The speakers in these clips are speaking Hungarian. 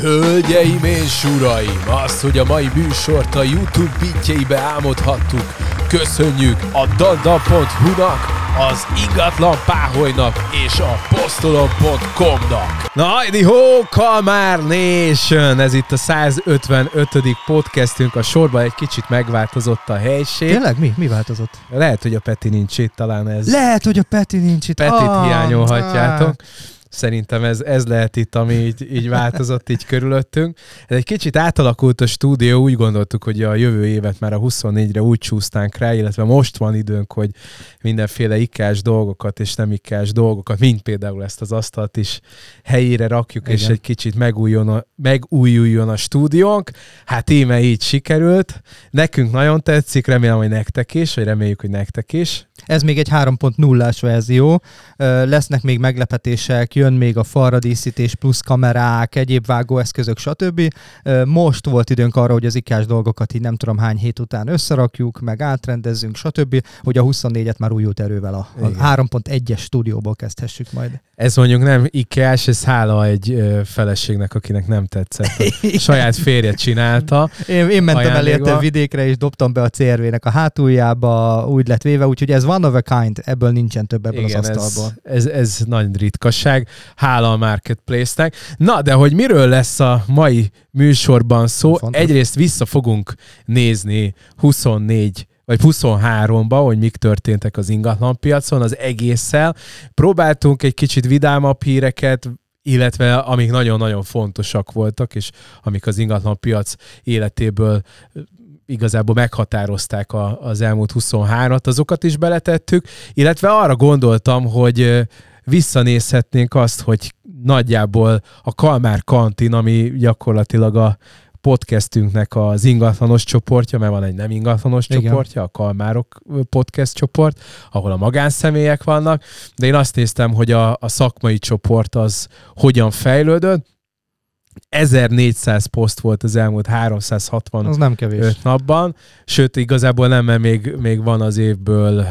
Hölgyeim és uraim, azt, hogy a mai műsort a YouTube bitjeibe álmodhattuk, köszönjük a danda.hu-nak, az ingatlan páholynak és a postolon.com-nak. Na hajdi ho, Kalmár Nation! Ez itt a 155. podcastünk, a sorban egy kicsit megváltozott a helység. Tényleg? Mi? Mi változott? Lehet, hogy a Peti nincs itt, talán ez... Lehet, hogy a Peti nincs itt. Petit ah, hiányolhatjátok. Ah. Szerintem ez, ez lehet itt, ami így, így változott így körülöttünk. Ez egy kicsit átalakult a stúdió, úgy gondoltuk, hogy a jövő évet már a 24-re úgy csúsztánk rá, illetve most van időnk, hogy mindenféle ikás dolgokat és nem ikás dolgokat, mint például ezt az asztalt is helyére rakjuk, Igen. és egy kicsit megújuljon a, megújuljon a stúdiónk. Hát íme így sikerült. Nekünk nagyon tetszik, remélem, hogy nektek is, vagy reméljük, hogy nektek is. Ez még egy 3.0-ás verzió. Lesznek még meglepetések, jön még a falra díszítés, plusz kamerák, egyéb vágóeszközök, stb. Most volt időnk arra, hogy az ikás dolgokat így nem tudom hány hét után összerakjuk, meg átrendezzünk, stb., hogy a 24-et már újult erővel a, a 3.1-es stúdióból kezdhessük majd. Ez mondjuk nem ikás, ez hála egy feleségnek, akinek nem tetszett. A saját férje csinálta. Én, én mentem el érte vidékre, és dobtam be a CRV-nek a hátuljába, úgy lett véve, úgyhogy ez one of a kind, ebből nincsen több ebből Igen, az asztalból. Ez, ez, ez nagy ritkaság. Hála a Marketplace-nek. Na, de hogy miről lesz a mai műsorban szó? Fontos. Egyrészt vissza fogunk nézni 24 vagy 23-ba, hogy mik történtek az ingatlanpiacon, az egésszel. Próbáltunk egy kicsit vidámabb híreket, illetve amik nagyon-nagyon fontosak voltak, és amik az ingatlanpiac életéből igazából meghatározták a, az elmúlt 23-at, azokat is beletettük, illetve arra gondoltam, hogy visszanézhetnénk azt, hogy nagyjából a Kalmár kantin, ami gyakorlatilag a podcastünknek az ingatlanos csoportja, mert van egy nem ingatlanos Igen. csoportja, a Kalmárok podcast csoport, ahol a magánszemélyek vannak, de én azt néztem, hogy a, a szakmai csoport az hogyan fejlődött, 1400 poszt volt az elmúlt 360 az nem kevés. napban, sőt igazából nem, mert még, még van az évből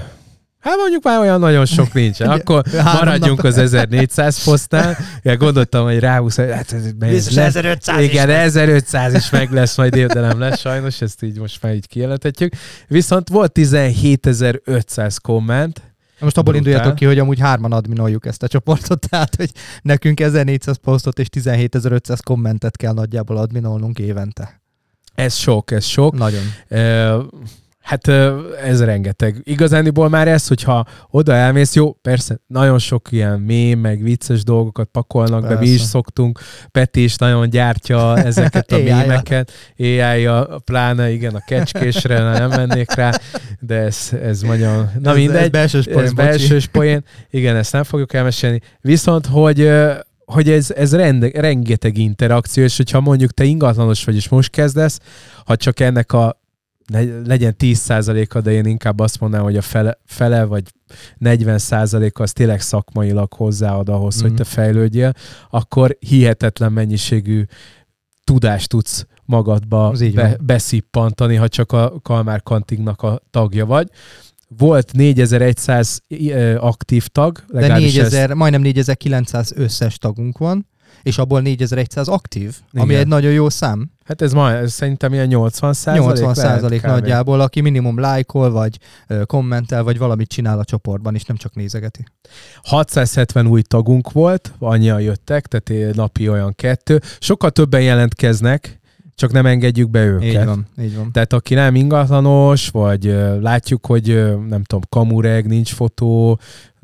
Hát mondjuk már olyan nagyon sok nincsen. Akkor maradjunk az 1400 posztnál. Ja, gondoltam, hogy ráhúsz, hát ez, lesz. 1500 Igen, is 1500 is meg lesz, majd év, de nem lesz sajnos, ezt így most már így kijelentetjük. Viszont volt 17500 komment, most abból Brutál. induljatok ki, hogy amúgy hárman adminoljuk ezt a csoportot, tehát hogy nekünk 1400 posztot és 17500 kommentet kell nagyjából adminolnunk évente. Ez sok, ez sok. Nagyon. Uh, Hát ez rengeteg. Igazániból már ez, hogyha oda elmész, jó, persze, nagyon sok ilyen mém, meg vicces dolgokat pakolnak persze. be, mi is szoktunk. Peti is nagyon gyártja ezeket a mémeket. AI-ja, pláne, igen, a kecskésre nem mennék rá, de ez, ez nagyon... Na ez, mindegy. Ez belsős poén, ez belsős poén. Igen, ezt nem fogjuk elmesélni. Viszont, hogy hogy ez, ez rende, rengeteg interakció, és hogyha mondjuk te ingatlanos vagy, és most kezdesz, ha csak ennek a legyen 10%-a, de én inkább azt mondanám, hogy a fele, fele vagy 40%-a az tényleg szakmailag hozzáad ahhoz, mm. hogy te mhm. fejlődjél, akkor hihetetlen mennyiségű tudást tudsz magadba be, beszippantani, ha csak a Kalmár Kantingnak a tagja vagy. Volt 4100 aktív tag. De 4000, ezt... majdnem 4900 összes tagunk van és abból 4100 aktív, Igen. ami egy nagyon jó szám. Hát ez, ma, ez szerintem ilyen 80 százalék 80 százalék nagyjából, aki minimum lájkol, vagy kommentel, vagy valamit csinál a csoportban, és nem csak nézegeti. 670 új tagunk volt, annyian jöttek, tehát napi olyan kettő. Sokkal többen jelentkeznek, csak nem engedjük be őket. Így van, így van. Tehát aki nem ingatlanos, vagy látjuk, hogy nem tudom, kamureg, nincs fotó,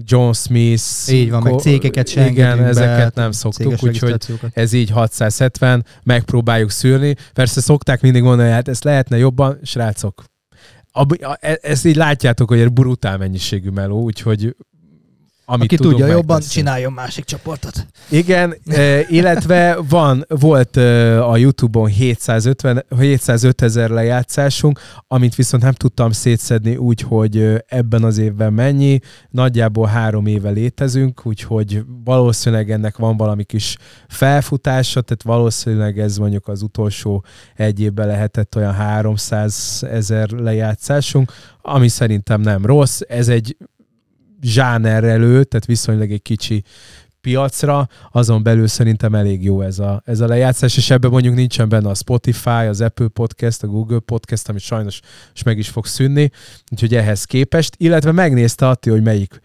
John Smith. Így van, meg cégeket sem Igen, ezeket be, nem szoktuk, úgyhogy ez így 670, megpróbáljuk szűrni. Persze szokták mindig mondani, hogy hát ezt lehetne jobban, srácok, e- ezt így látjátok, hogy egy brutál mennyiségű meló, úgyhogy amit Aki tudja jobban, csináljon másik csoportot. Igen, illetve van, volt a Youtube-on 750, 705 ezer lejátszásunk, amit viszont nem tudtam szétszedni úgy, hogy ebben az évben mennyi. Nagyjából három éve létezünk, úgyhogy valószínűleg ennek van valami kis felfutása, tehát valószínűleg ez mondjuk az utolsó egy évben lehetett olyan 300 ezer lejátszásunk, ami szerintem nem rossz. Ez egy zsáner elő, tehát viszonylag egy kicsi piacra, azon belül szerintem elég jó ez a, ez a lejátszás, és ebben mondjuk nincsen benne a Spotify, az Apple Podcast, a Google Podcast, amit sajnos is meg is fog szűnni, úgyhogy ehhez képest, illetve megnézte Atti, hogy melyik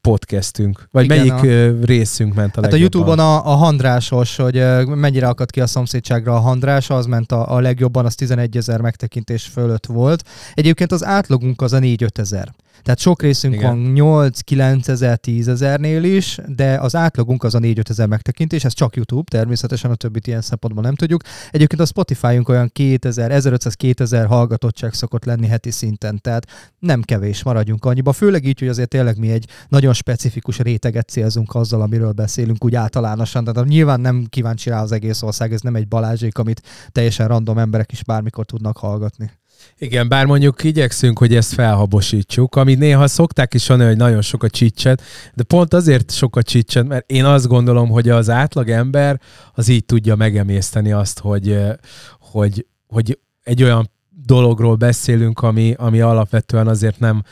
podcastünk, vagy Igen, melyik a... részünk ment a hát legjobban? a Youtube-on a, a handrásos, hogy mennyire akadt ki a szomszédságra a handrás, az ment a, a legjobban, az 11 ezer megtekintés fölött volt. Egyébként az átlagunk az a 4-5 ezer. Tehát sok részünk Igen. van 8-9 ezer, 10 ezernél is, de az átlagunk az a 4-5 ezer megtekintés, ez csak YouTube, természetesen a többit ilyen szempontból nem tudjuk. Egyébként a Spotify-unk olyan 2000, 1500-2000 hallgatottság szokott lenni heti szinten, tehát nem kevés, maradjunk annyiba. Főleg így, hogy azért tényleg mi egy nagyon specifikus réteget célzunk azzal, amiről beszélünk úgy általánosan. Tehát nyilván nem kíváncsi rá az egész ország, ez nem egy balázsék, amit teljesen random emberek is bármikor tudnak hallgatni. Igen, bár mondjuk igyekszünk, hogy ezt felhabosítsuk, ami néha szokták is mondani, hogy nagyon sok a csicset, de pont azért sok a csicset, mert én azt gondolom, hogy az átlag ember az így tudja megemészteni azt, hogy, hogy, hogy egy olyan dologról beszélünk, ami, ami alapvetően azért nem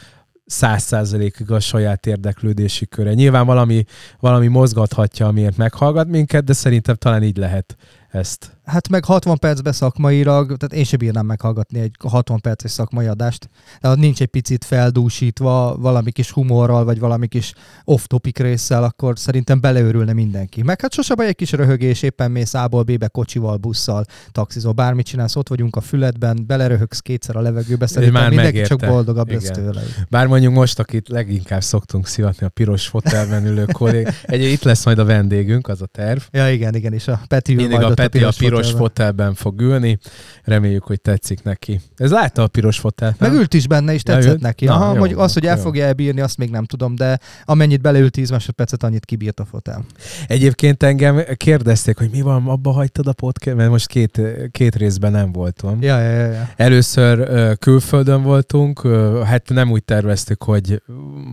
száz százalékig a saját érdeklődési köre. Nyilván valami, valami mozgathatja, amiért meghallgat minket, de szerintem talán így lehet ezt Hát meg 60 percbe szakmailag, tehát én sem bírnám meghallgatni egy 60 perces szakmai adást. De nincs egy picit feldúsítva valami kis humorral, vagy valami kis off-topic résszel, akkor szerintem beleőrülne mindenki. Meg hát sose baj egy kis röhögés, éppen mész A-ból B-be kocsival, busszal, taxizol, bármit csinálsz, ott vagyunk a füledben, beleröhögsz kétszer a levegőbe, szerintem már mindenki megérte. csak boldogabb Igen. lesz tőle. Bár mondjuk most, akit leginkább szoktunk szivatni a piros fotelben ülő kollég, egy itt lesz majd a vendégünk, az a terv. Ja, igen, igen, és a Peti ül majd a, Peti a piros, a piros fotelben fog ülni. Reméljük, hogy tetszik neki. Ez látta a piros fotelt, nem? Megült is benne, és tetszett ült? neki. Na, Aha, jó, hogy az, hogy el jó. fogja elbírni, azt még nem tudom, de amennyit beleült 10 másodpercet, annyit kibírt a fotel. Egyébként engem kérdezték, hogy mi van, abba hagytad a podcast, mert most két, két részben nem voltam. Ja, ja, ja, ja. Először külföldön voltunk, hát nem úgy terveztük, hogy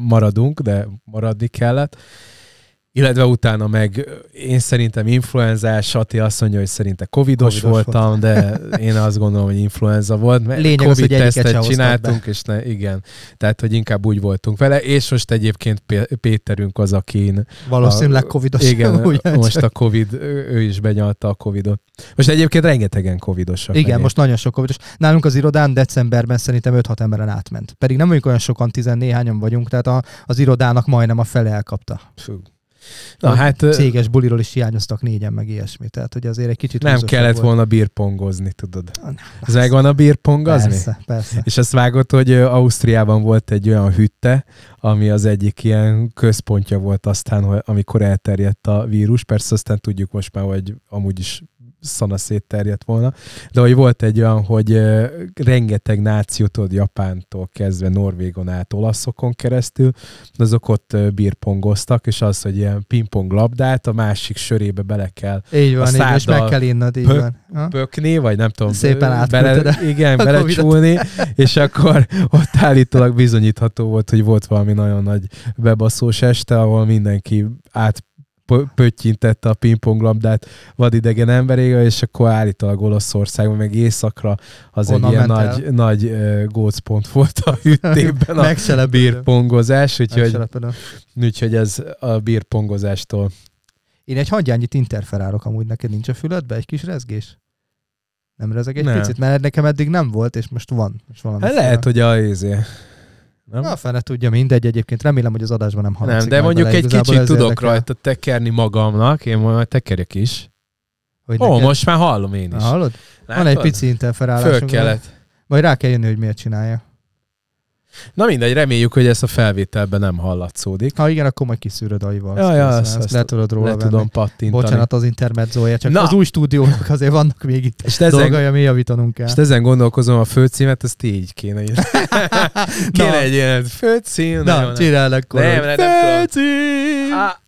maradunk, de maradni kellett illetve utána meg én szerintem influenzás, Sati azt mondja, hogy szerinte covidos, covidos voltam, volt. de én azt gondolom, hogy influenza volt, mert Lényeg covid az, tesztet csináltunk, be. és ne, igen, tehát, hogy inkább úgy voltunk vele, és most egyébként Péterünk az, akin valószínűleg a, covidos. Igen, most a covid, ő is benyalta a covidot. Most egyébként rengetegen covidosak. Igen, egyéb. most nagyon sok covidos. Nálunk az irodán decemberben szerintem 5-6 emberen átment. Pedig nem vagyunk olyan sokan, 14 vagyunk, tehát a, az irodának majdnem a fele elkapta. Fú. Na, hát, céges buliról is hiányoztak négyen, meg ilyesmi. Tehát, hogy azért egy kicsit... Nem kellett volt. volna bírpongozni, tudod. Ez megvan a bírpongozni? Persze, persze. És azt vágott, hogy Ausztriában volt egy olyan hütte, ami az egyik ilyen központja volt aztán, amikor elterjedt a vírus. Persze aztán tudjuk most már, hogy amúgy is szana szétterjedt volna, de hogy volt egy olyan, hogy rengeteg nációtól, Japántól kezdve Norvégon át olaszokon keresztül, azok ott bírpongoztak, és az, hogy ilyen pingpong labdát a másik sörébe bele kell így van, így, és meg kell innod, így pö- van. Ha? Pökni, vagy nem tudom. Szépen bele, Igen, belecsúlni, és akkor ott állítólag bizonyítható volt, hogy volt valami nagyon nagy bebaszós este, ahol mindenki át pöttyintette a pingponglabdát vadidegen emberége, és akkor állítólag Olaszországban, meg északra az Onnan egy ilyen nagy, el. nagy gócpont volt a hüttében a bírpongozás, úgyhogy, úgyhogy ez a bírpongozástól. Én egy hagyjányit interferálok amúgy, neked nincs a füledbe egy kis rezgés? Nem rezeg egy nem. picit? Mert nekem eddig nem volt, és most van. Most valami hát lehet, hogy a izé nem? Na, fene tudja, mindegy egyébként. Remélem, hogy az adásban nem hallatszik. Nem, de mondjuk bele. egy kicsit tudok érdekel. rajta tekerni magamnak, én majd tekerek is. Hogy Ó, neked... most már hallom én is. Na, hallod? Látod? Van egy pici interferálás. Föl kellett. Majd rá kell jönni, hogy miért csinálja. Na mindegy, reméljük, hogy ez a felvételben nem hallatszódik. Ha igen, akkor majd kiszűröd aival. Ja, ja, azt, azt le tudod róla le venni. tudom pattintani. Bocsánat az intermedzója, csak Na. az új stúdiónak azért vannak még itt és ezen, dolgai, ami javítanunk kell. És ezen gondolkozom a főcímet, ezt így kéne írni. kéne egy ilyen főcím. Na, csinálj akkor. Nem, nem, nem Főcím! Ah.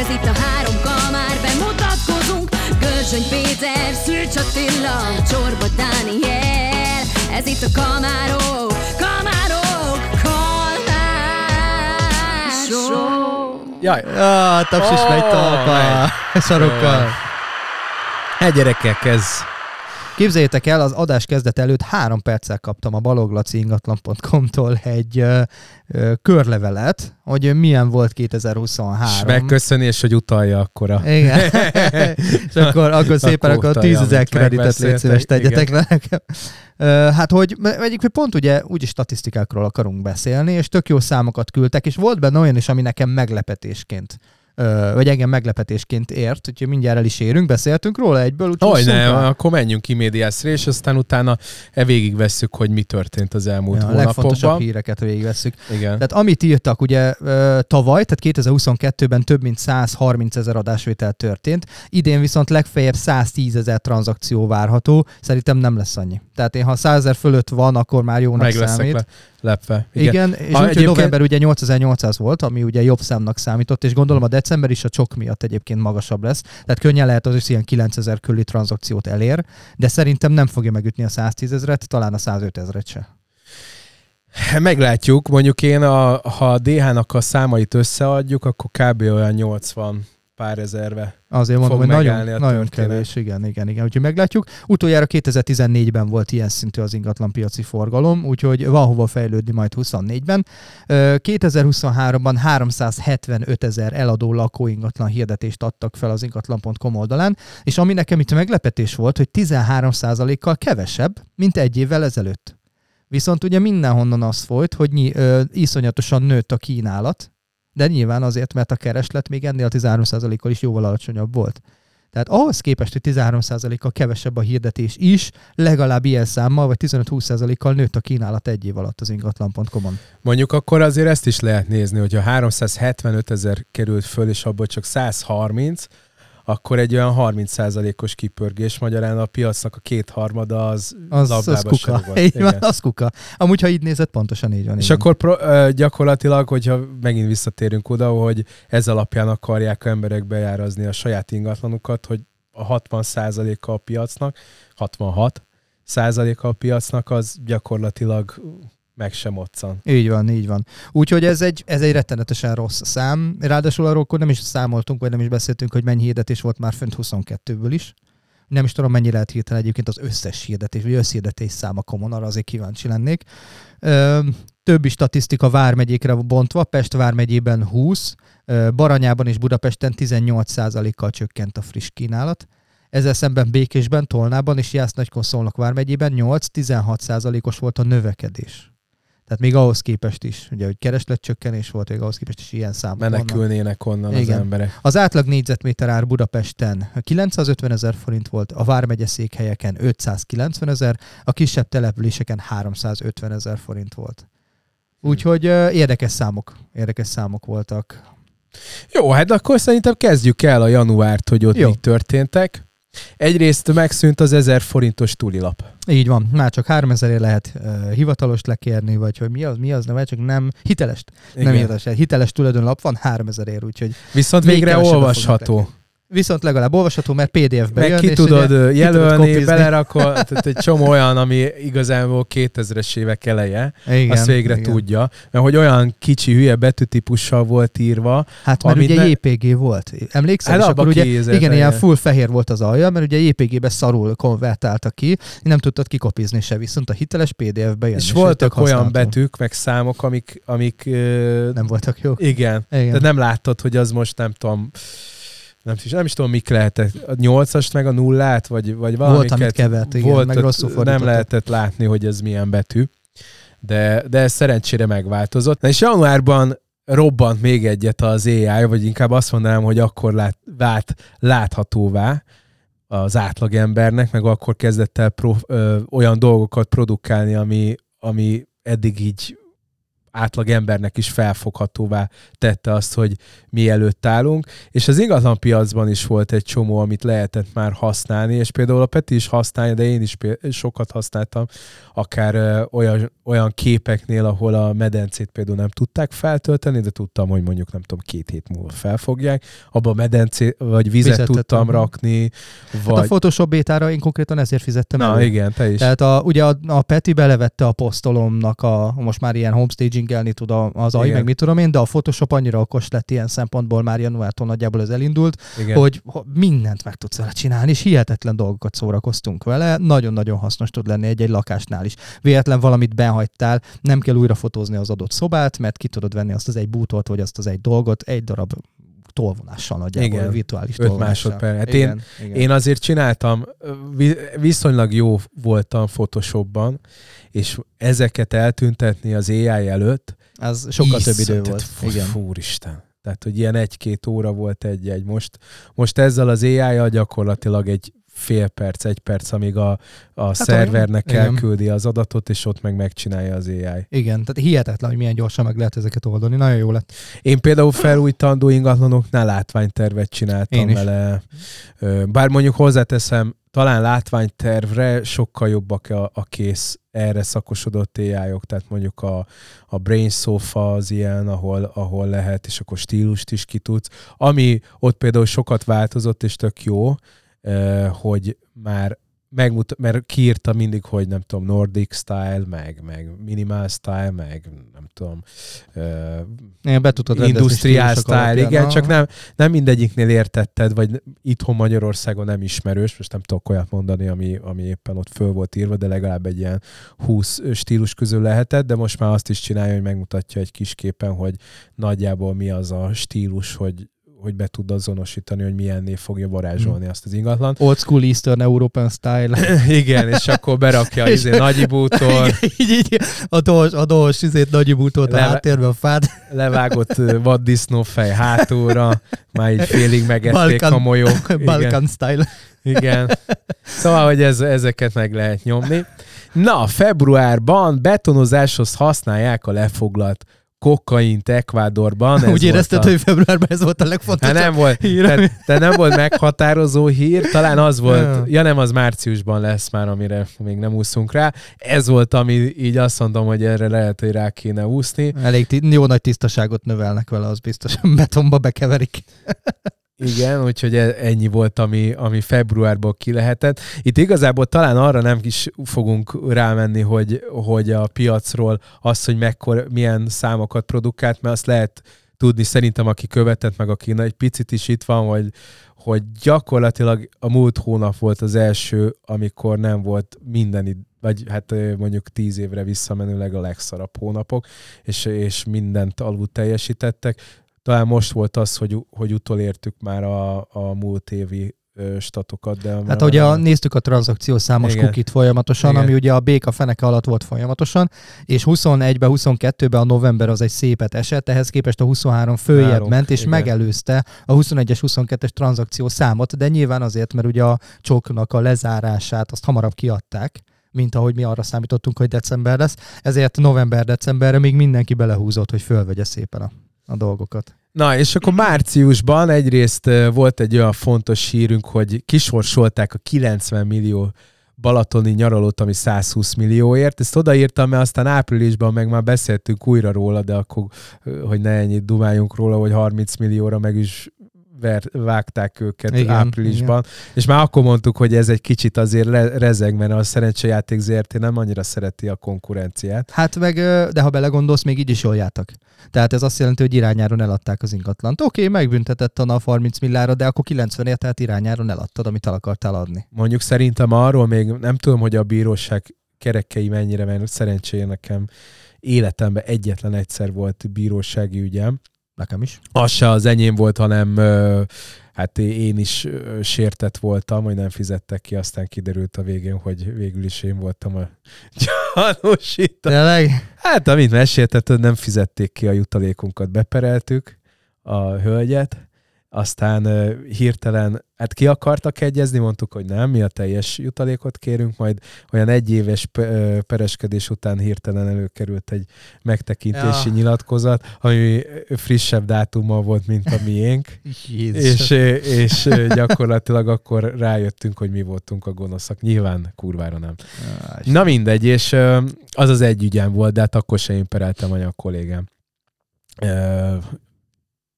Ez itt a három kamár, bemutatkozunk Görzsöny Péter, Szűcs Attila, Csorba Dániel. Ez itt a kamárok, kamárok, kalmár Jaj, ah, taps is oh, megy talpa, sarokkal. Hát gyerekek, ez Képzeljétek el, az adás kezdet előtt három perccel kaptam a baloglaciingatlan.com-tól egy ö, ö, körlevelet, hogy milyen volt 2023. És megköszönés, hogy utalja akkora. Igen. és akkor, akkor szépen akkor, akkor 10 ezer kreditet légy szíves tegyetek le nekem. Hát, hogy egyébként pont ugye úgyis statisztikákról akarunk beszélni, és tök jó számokat küldtek, és volt benne olyan is, ami nekem meglepetésként vagy engem meglepetésként ért, úgyhogy mindjárt el is érünk, beszéltünk róla egyből. Hogy ne, akkor menjünk ki médiászra, és aztán utána e végigvesszük, hogy mi történt az elmúlt ja, hónapokban. A legfontosabb híreket végigvesszük. Igen. Tehát amit írtak, ugye tavaly, tehát 2022-ben több mint 130 ezer adásvétel történt, idén viszont legfeljebb 110 ezer tranzakció várható, szerintem nem lesz annyi. Tehát én, ha 100 ezer fölött van, akkor már jónak Meg számít. Le lepve. Igen, Igen és úgy, egyébként... november ugye 8800 volt, ami ugye jobb számnak számított, és gondolom a december is a csok miatt egyébként magasabb lesz. Tehát könnyen lehet az is ilyen 9000 körüli tranzakciót elér, de szerintem nem fogja megütni a 110 ezeret, talán a 105 ezeret se. Meglátjuk, mondjuk én, a, ha a DH-nak a számait összeadjuk, akkor kb. olyan 80 pár ezerve. Azért mondom, hogy nagyon, nagyon kevés, igen, igen, igen. Úgyhogy meglátjuk. Utoljára 2014-ben volt ilyen szintű az ingatlan piaci forgalom, úgyhogy van hova fejlődni majd 24-ben. 2023-ban 375 ezer eladó lakóingatlan hirdetést adtak fel az ingatlan.com oldalán, és ami nekem itt meglepetés volt, hogy 13%-kal kevesebb, mint egy évvel ezelőtt. Viszont ugye mindenhonnan az folyt, hogy nyi, ö, iszonyatosan nőtt a kínálat, de nyilván azért, mert a kereslet még ennél a 13%-kal is jóval alacsonyabb volt. Tehát ahhoz képest, hogy 13%-kal kevesebb a hirdetés is, legalább ilyen számmal, vagy 15-20%-kal nőtt a kínálat egy év alatt az ingatlan.com-on. Mondjuk akkor azért ezt is lehet nézni, hogy a 375 ezer került föl, és abból csak 130, akkor egy olyan 30%-os kipörgés, magyarán a piacnak a kétharmada az, az az kuka. Így van, az kuka. Amúgy, ha így nézed, pontosan így van. És így akkor pro, gyakorlatilag, hogyha megint visszatérünk oda, hogy ez alapján akarják emberek bejárazni a saját ingatlanukat, hogy a 60%-a a piacnak, 66 százaléka a piacnak, az gyakorlatilag meg sem otcan. Így van, így van. Úgyhogy ez egy, ez egy rettenetesen rossz szám. Ráadásul arról akkor nem is számoltunk, vagy nem is beszéltünk, hogy mennyi hirdetés volt már fönt 22-ből is. Nem is tudom, mennyi lehet hirtelen egyébként az összes hirdetés, vagy összhirdetés száma komon, arra azért kíváncsi lennék. Ö, többi statisztika vármegyékre bontva, Pest vármegyében 20, Baranyában és Budapesten 18%-kal csökkent a friss kínálat. Ezzel szemben Békésben, Tolnában és Jász Nagykonszolnok vármegyében 8-16%-os volt a növekedés. Tehát még ahhoz képest is, ugye, hogy keresletcsökkenés volt, még ahhoz képest is ilyen számok Menekülnének onnan Igen. az emberek. Az átlag négyzetméter ár Budapesten 950 ezer forint volt, a Vármegye székhelyeken 590 ezer, a kisebb településeken 350 ezer forint volt. Úgyhogy uh, érdekes számok, érdekes számok voltak. Jó, hát akkor szerintem kezdjük el a januárt, hogy ott Jó. mi történtek. Egyrészt megszűnt az 1000 forintos túlilap. Így van, már csak 3000 lehet uh, hivatalost lekérni, vagy hogy mi az, mi az, nem, csak nem hitelest. Igen. Nem hiteles, hiteles tulajdonlap van 3000 ér, úgyhogy Viszont végre olvasható. Viszont legalább olvasható, mert PDF-be Meg jön, ki tudod ugye, jelölni, ki belerakol, tehát egy csomó olyan, ami igazából 2000-es évek eleje, igen, azt végre igen. tudja, mert hogy olyan kicsi hülye betűtípussal volt írva. Hát mert ugye ne... JPG volt, emlékszel? Hát és akkor ugye, igen, ilyen full fehér volt az alja, mert ugye JPG-be szarul konvertálta ki, nem tudtad kikopizni se, viszont a hiteles PDF-be jön. És, és voltak olyan betűk, meg számok, amik, amik nem voltak jók. Igen, igen. de nem láttad, hogy az most nem tudom, nem is, nem is tudom, mik lehetett. A nyolcast meg a nullát, vagy, vagy valamiket. Volt, amit kevert, igen, volt, meg rosszul Nem lehetett látni, hogy ez milyen betű. De, de ez szerencsére megváltozott. Na és januárban robbant még egyet az AI, vagy inkább azt mondanám, hogy akkor lát, vált láthatóvá az átlagembernek, meg akkor kezdett el pro, ö, olyan dolgokat produkálni, ami, ami eddig így átlag embernek is felfoghatóvá tette azt, hogy mi előtt állunk, és az ingatlan piacban is volt egy csomó, amit lehetett már használni, és például a Peti is használja, de én is sokat használtam, akár ö, olyan, olyan képeknél, ahol a medencét például nem tudták feltölteni, de tudtam, hogy mondjuk nem tudom, két hét múlva felfogják, abba a medencét, vagy vizet Fizettem. tudtam rakni. Vagy... Hát a Photoshop bétára én konkrétan ezért fizettem Na, elő. igen, te is. Tehát a, ugye a, a Peti belevette a posztolomnak a most már ilyen homestaging anti-agingelni tud az AI, Igen. meg mit tudom én, de a Photoshop annyira okos lett ilyen szempontból már januártól nagyjából ez elindult, Igen. hogy ho- mindent meg tudsz vele csinálni, és hihetetlen dolgokat szórakoztunk vele. Nagyon-nagyon hasznos tud lenni egy-egy lakásnál is. Véletlen valamit behagytál, nem kell újra fotózni az adott szobát, mert ki tudod venni azt az egy bútort, vagy azt az egy dolgot, egy darab tolvonással nagyjából, Igen. virtuális Öt tolvonással. másodperc. Hát igen, igen. Én azért csináltam, vi- viszonylag jó voltam Photoshopban, és ezeket eltüntetni az AI előtt, Ez sokkal több idő volt. fú- Igen. Fúristen. Tehát, hogy ilyen egy-két óra volt egy-egy. Most, most ezzel az AI-jal gyakorlatilag egy fél perc, egy perc, amíg a, a hát szervernek igen. elküldi az adatot, és ott meg megcsinálja az AI. Igen, tehát hihetetlen, hogy milyen gyorsan meg lehet ezeket oldani. Nagyon jó lett. Én például felújítandó ingatlanoknál látványtervet csináltam Én vele. Bár mondjuk hozzáteszem, talán látványtervre sokkal jobbak a, a kész erre szakosodott ai -ok, tehát mondjuk a, a Brain Sofa az ilyen, ahol, ahol lehet, és akkor stílust is ki tudsz. Ami ott például sokat változott, és tök jó, hogy már megmut- mert kiírta mindig, hogy nem tudom, Nordic style, meg, meg minimal style, meg nem tudom, Igen, be tudod industrial style, alapján. igen, Aha. csak nem, nem mindegyiknél értetted, vagy itthon Magyarországon nem ismerős, most nem tudok olyat mondani, ami, ami éppen ott föl volt írva, de legalább egy ilyen 20 stílus közül lehetett, de most már azt is csinálja, hogy megmutatja egy kis képen, hogy nagyjából mi az a stílus, hogy hogy be tud azonosítani, hogy milyenné fogja varázsolni azt az ingatlan. Old school Eastern European style. Igen, és akkor berakja izé, nagy bútor, Igen, így, így, a dós, a dós, izét nagy bútót a Leve- háttérben a fát. levágott vaddisznófej hátulra, már így félig megették Balkan- a molyók. Igen. Balkan style. Igen. Szóval, hogy ez, ezeket meg lehet nyomni. Na, februárban betonozáshoz használják a lefoglalt kokaint Ekvádorban. Ez Úgy érezted, a... hogy februárban ez volt a Hát legfontosabb nem volt, hír. tehát, tehát nem volt meghatározó hír, talán az volt, ja nem, az márciusban lesz már, amire még nem úszunk rá. Ez volt, ami így azt mondom, hogy erre lehet, hogy rá kéne úszni. Elég ti- jó nagy tisztaságot növelnek vele, az biztos. Betonba bekeverik. Igen, úgyhogy e- ennyi volt, ami, ami februárból ki lehetett. Itt igazából talán arra nem is fogunk rámenni, hogy, hogy a piacról az, hogy mekkor, milyen számokat produkált, mert azt lehet tudni szerintem, aki követett, meg aki egy picit is itt van, hogy, hogy gyakorlatilag a múlt hónap volt az első, amikor nem volt minden, vagy hát mondjuk tíz évre visszamenőleg a legszarabb hónapok, és, és mindent alul teljesítettek. Talán most volt az, hogy, hogy utolértük már a, a múlt évi statokat. De Hát ugye a, néztük a tranzakció számos Igen. kukit folyamatosan, Igen. ami ugye a béka feneke alatt volt folyamatosan, és 21-ben, 22-ben a november az egy szépet esett, ehhez képest a 23 följebb Nálunk, ment, és igen. megelőzte a 21-es, 22-es tranzakció számot, de nyilván azért, mert ugye a csoknak a lezárását azt hamarabb kiadták, mint ahogy mi arra számítottunk, hogy december lesz. Ezért november-decemberre még mindenki belehúzott, hogy fölvegye szépen a, a dolgokat. Na, és akkor márciusban egyrészt volt egy olyan fontos hírünk, hogy kisorsolták a 90 millió balatoni nyaralót, ami 120 millióért. Ezt odaírtam, mert aztán áprilisban meg már beszéltünk újra róla, de akkor, hogy ne ennyit dumáljunk róla, hogy 30 millióra meg is ver, vágták őket Igen, áprilisban, igen. és már akkor mondtuk, hogy ez egy kicsit azért le, rezeg, mert a szerencsejáték ZRT nem annyira szereti a konkurenciát. Hát meg, de ha belegondolsz, még így is jól jártak. Tehát ez azt jelenti, hogy irányáron eladták az ingatlant. Oké, okay, megbüntetett a NAV 30 millára, de akkor 90 ért, tehát irányáron eladtad, amit el akartál adni. Mondjuk szerintem arról még nem tudom, hogy a bíróság kerekei mennyire, mert szerencsére nekem életemben egyetlen egyszer volt bírósági ügyem. Nekem is. Az se az enyém volt, hanem hát én is sértett voltam, hogy nem fizettek ki, aztán kiderült a végén, hogy végül is én voltam a gyanúsító. Tényleg? Hát, amit meséltet, hogy nem fizették ki a jutalékunkat, bepereltük a hölgyet, aztán hirtelen, hát ki akartak egyezni, mondtuk, hogy nem, mi a teljes jutalékot kérünk, majd olyan egy éves pe- ö, pereskedés után hirtelen előkerült egy megtekintési Ja. nyilatkozat, ami frissebb dátummal volt, mint a miénk, és, és gyakorlatilag akkor rájöttünk, hogy mi voltunk a gonoszak. Nyilván kurvára nem. Á, Na mindegy, és az az egy ügyem volt, de hát akkor se én pereltem anya a kollégám.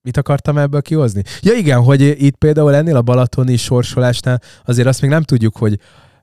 Mit akartam ebből kihozni? Ja igen, hogy itt például ennél a balatoni sorsolásnál azért azt még nem tudjuk, hogy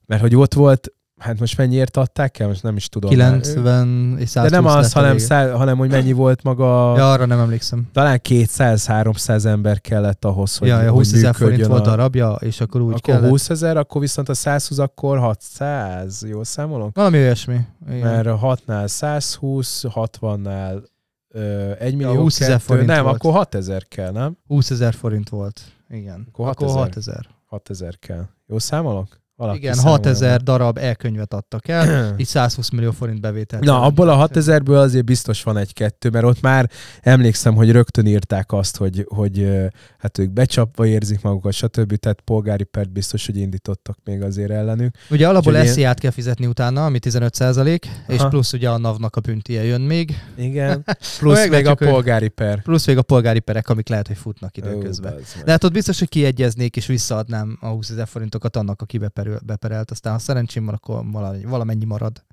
mert hogy ott volt hát most mennyiért adták el, most nem is tudom. 90 és 120 De nem az, hanem, szá, hanem hogy mennyi volt maga... Ja, arra nem emlékszem. Talán 200-300 ember kellett ahhoz, hogy, ja, ja, hogy 20 ezer forint volt a... darabja, és akkor úgy akkor kellett. 20 ezer, akkor viszont a 120, akkor 600, jól számolom? Valami olyasmi. Igen. Mert a 6-nál 120, 60-nál ö, 1 millió, Ja, 20 000 kettő, forint nem, volt. akkor 6 ezer kell, nem? 20 ezer forint volt. Igen. Akkor Akkor 6000. 6 ezer. 6 ezer kell. Jó számolok? Valaki Igen, számolja 6 ezer darab elkönyvet adtak el, így 120 millió forint bevételt. Na, abból a 6000-ből azért biztos van egy-kettő, mert ott már emlékszem, hogy rögtön írták azt, hogy, hogy hát ők becsapva érzik magukat, stb. Tehát polgári pert biztos, hogy indítottak még azért ellenük. Ugye alapból én- SZIA-t kell fizetni utána, ami 15 százalék, és plusz ugye a NAV-nak a büntije jön még, Igen. Plusz még a polgári per. plusz még a polgári perek, amik lehet, hogy futnak időközben. Ó. De hát ott biztos, hogy kiegyeznék, és visszaadnám a 20 ezer forintokat annak, aki beperül, beperelt. Aztán ha szerencsém van, akkor valamennyi, marad.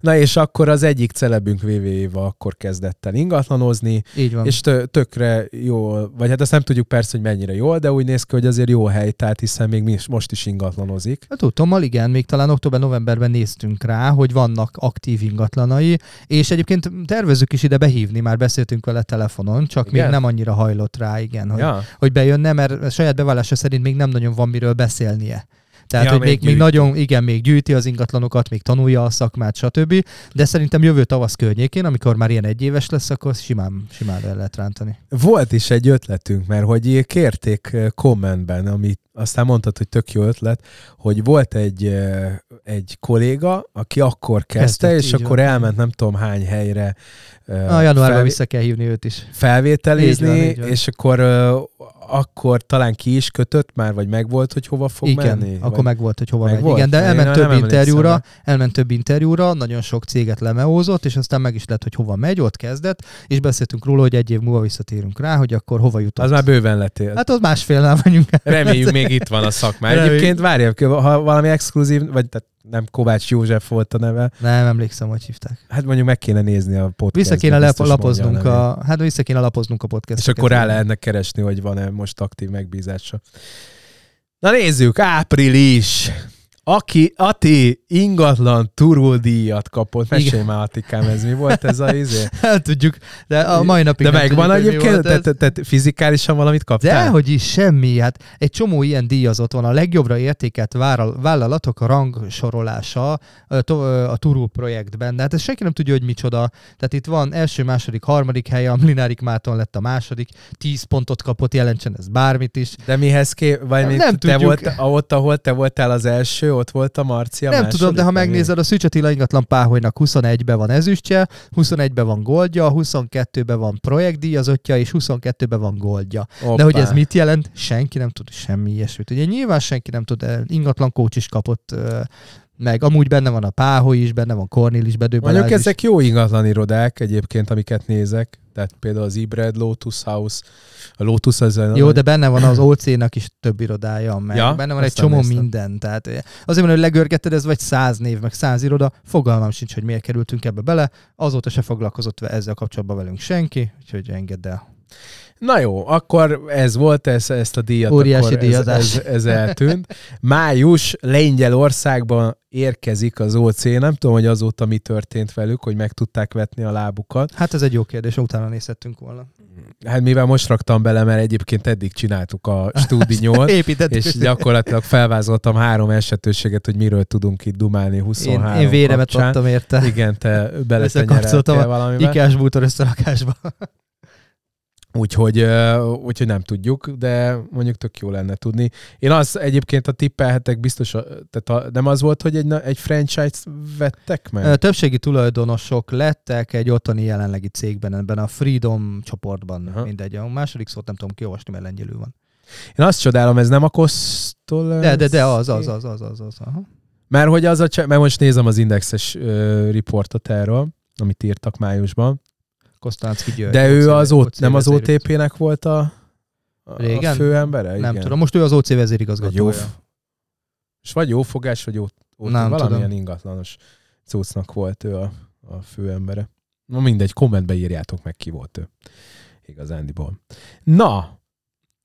Na és akkor az egyik celebünk VV-val akkor kezdett el ingatlanozni, Így van. és tö- tökre jól, vagy hát azt nem tudjuk persze, hogy mennyire jól, de úgy néz ki, hogy azért jó hely, tehát hiszen még mi most is ingatlanozik. Hát tudtommal igen, még talán október-novemberben néztünk rá, hogy vannak aktív ingatlanai, és egyébként tervezzük is ide behívni, már beszéltünk vele telefonon, csak Igen? még nem annyira hajlott rá, igen, hogy, Ja. hogy bejönne, mert saját bevallása szerint még nem nagyon van miről beszélnie. Tehát, Ja, hogy még még, nagyon, igen, még gyűjti az ingatlanokat, még tanulja a szakmát, stb. De szerintem jövő tavasz környékén, amikor már ilyen egyéves lesz, akkor simán, simán el lehet rántani. Volt is egy ötletünk, mert hogy kérték kommentben, amit aztán mondtad, hogy tök jó ötlet, hogy volt egy, egy kolléga, aki akkor kezdte, Kezdett, és akkor van. elment nem tudom hány helyre A januárban felvé- vissza kell hívni őt is. felvételizni, Így van, így van. és akkor akkor talán ki is kötött már, vagy megvolt, hogy hova fog Igen, menni? akkor vagy... meg volt, hogy hova Meg megy. volt? Igen, de elment több interjúra, elment több interjúra, nagyon sok céget lemeózott, és aztán meg is lett, hogy hova megy, ott kezdett, és beszéltünk róla, hogy egy év múlva visszatérünk rá, hogy akkor hova jutott. Az már bőven letél. Hát ott másfélnál vagyunk. Reméljük még itt van a szakmá. Reméljük. Egyébként várjál, ha valami exkluzív, vagy tehát nem Kovács József volt a neve, Nem emlékszem, hogy hívták. hát mondjuk meg kéne nézni a podcast. Vissza kéne lep- lapoznunk a, hát vissza kéne lapoznunk a podcast. És akkor rá lehetne keresni, hogy van-e most aktív megbízása. Na nézzük, április. Aki, Ati ingatlan turuldíjat kapott. Mesélj már, Atikám, ez mi volt ez a izé? El tudjuk, de a mai napig De megvan egyébként? Tehát te, te fizikálisan valamit kaptál? De hogy is semmi, hát egy csomó ilyen díjazott van. A legjobbra értékelt váral- vállalatok a rangsorolása ö, a Turul projektben, de hát ez senki nem tudja, hogy micsoda. Tehát itt van első, második, harmadik helye, a Mlinárik Máton lett a második, 10 pontot kapott, jelentsen ez bármit is. De mihez ké... Vagy Nem- nem te tudjuk. volt, ott, ahol te voltál az első, ott volt a Marci a nem tudom, de ha megnézed, a Szűcs Attila ingatlan Páholynak 21-ben van ezüstje, 21-ben van goldja, 22-ben van projektdíjazottja, és 22-ben van goldja. De hogy ez mit jelent, senki nem tud semmi ilyesmit. Ugye nyilván senki nem tud, de ingatlan coach is kapott ö, meg. Amúgy benne van a Páholy is, benne van Kornél is, Bedő Mondjuk is. ezek jó ingatlan irodák egyébként, amiket nézek. Tehát például az Ibred Lotus House, a Lotus az... Jó, de benne van az OC-nak is több irodája, meg Ja, benne van egy csomó néztem. minden. Tehát eh, azért hogy legörgeted, ez vagy száz név, meg száz iroda, fogalmam sincs, hogy miért kerültünk ebbe bele. Azóta se foglalkozott ezzel kapcsolatban velünk senki, úgyhogy engedd el. Na jó, akkor ez volt, ez, ezt a díjat, Óriási akkor ez, díjazás. ez, ez eltűnt. Május Lengyelországban érkezik az OC, nem tudom, hogy azóta mi történt velük, hogy meg tudták vetni a lábukat. Hát ez egy jó kérdés, utána nézhettünk volna. Hát mivel most raktam bele, mert egyébként eddig csináltuk a stúdinyót, és gyakorlatilag felvázoltam három esetőséget, hogy miről tudunk itt dumálni én, 23 én véremet kapcsán. adtam érte. Igen, te beletenyereltél a valamivel. Ikás bútor összerakásba. Úgyhogy, úgyhogy nem tudjuk, de mondjuk tök jó lenne tudni. Én az egyébként a tippelhetek biztos, tehát a, nem az volt, hogy egy, egy franchise-t vettek meg? Többségi tulajdonosok lettek egy ottani jelenlegi cégben, ebben a Freedom csoportban, Aha. Mindegy. A második szót nem tudom kiolvasni, mert lengyelül van. Én azt csodálom, ez nem a Kostol... De, de, de az, az, az, az, az, az. Aha. Mert hogy az a, mert most nézem az indexes ö, riportot erről, amit írtak májusban. Kosztánszki György. De ő az, OC OT, nem az. OTP-nek volt a, a Régen? főembere? Nem Igen. tudom, most ő az OC Vagy jó, vezérigazgatója. és vagy jó fogás, vagy jó, jó Nem valamilyen tudom. ingatlanos cuccnak volt ő a, a főembere. Na mindegy, kommentbe írjátok meg, ki volt ő. Igazándiból. Na,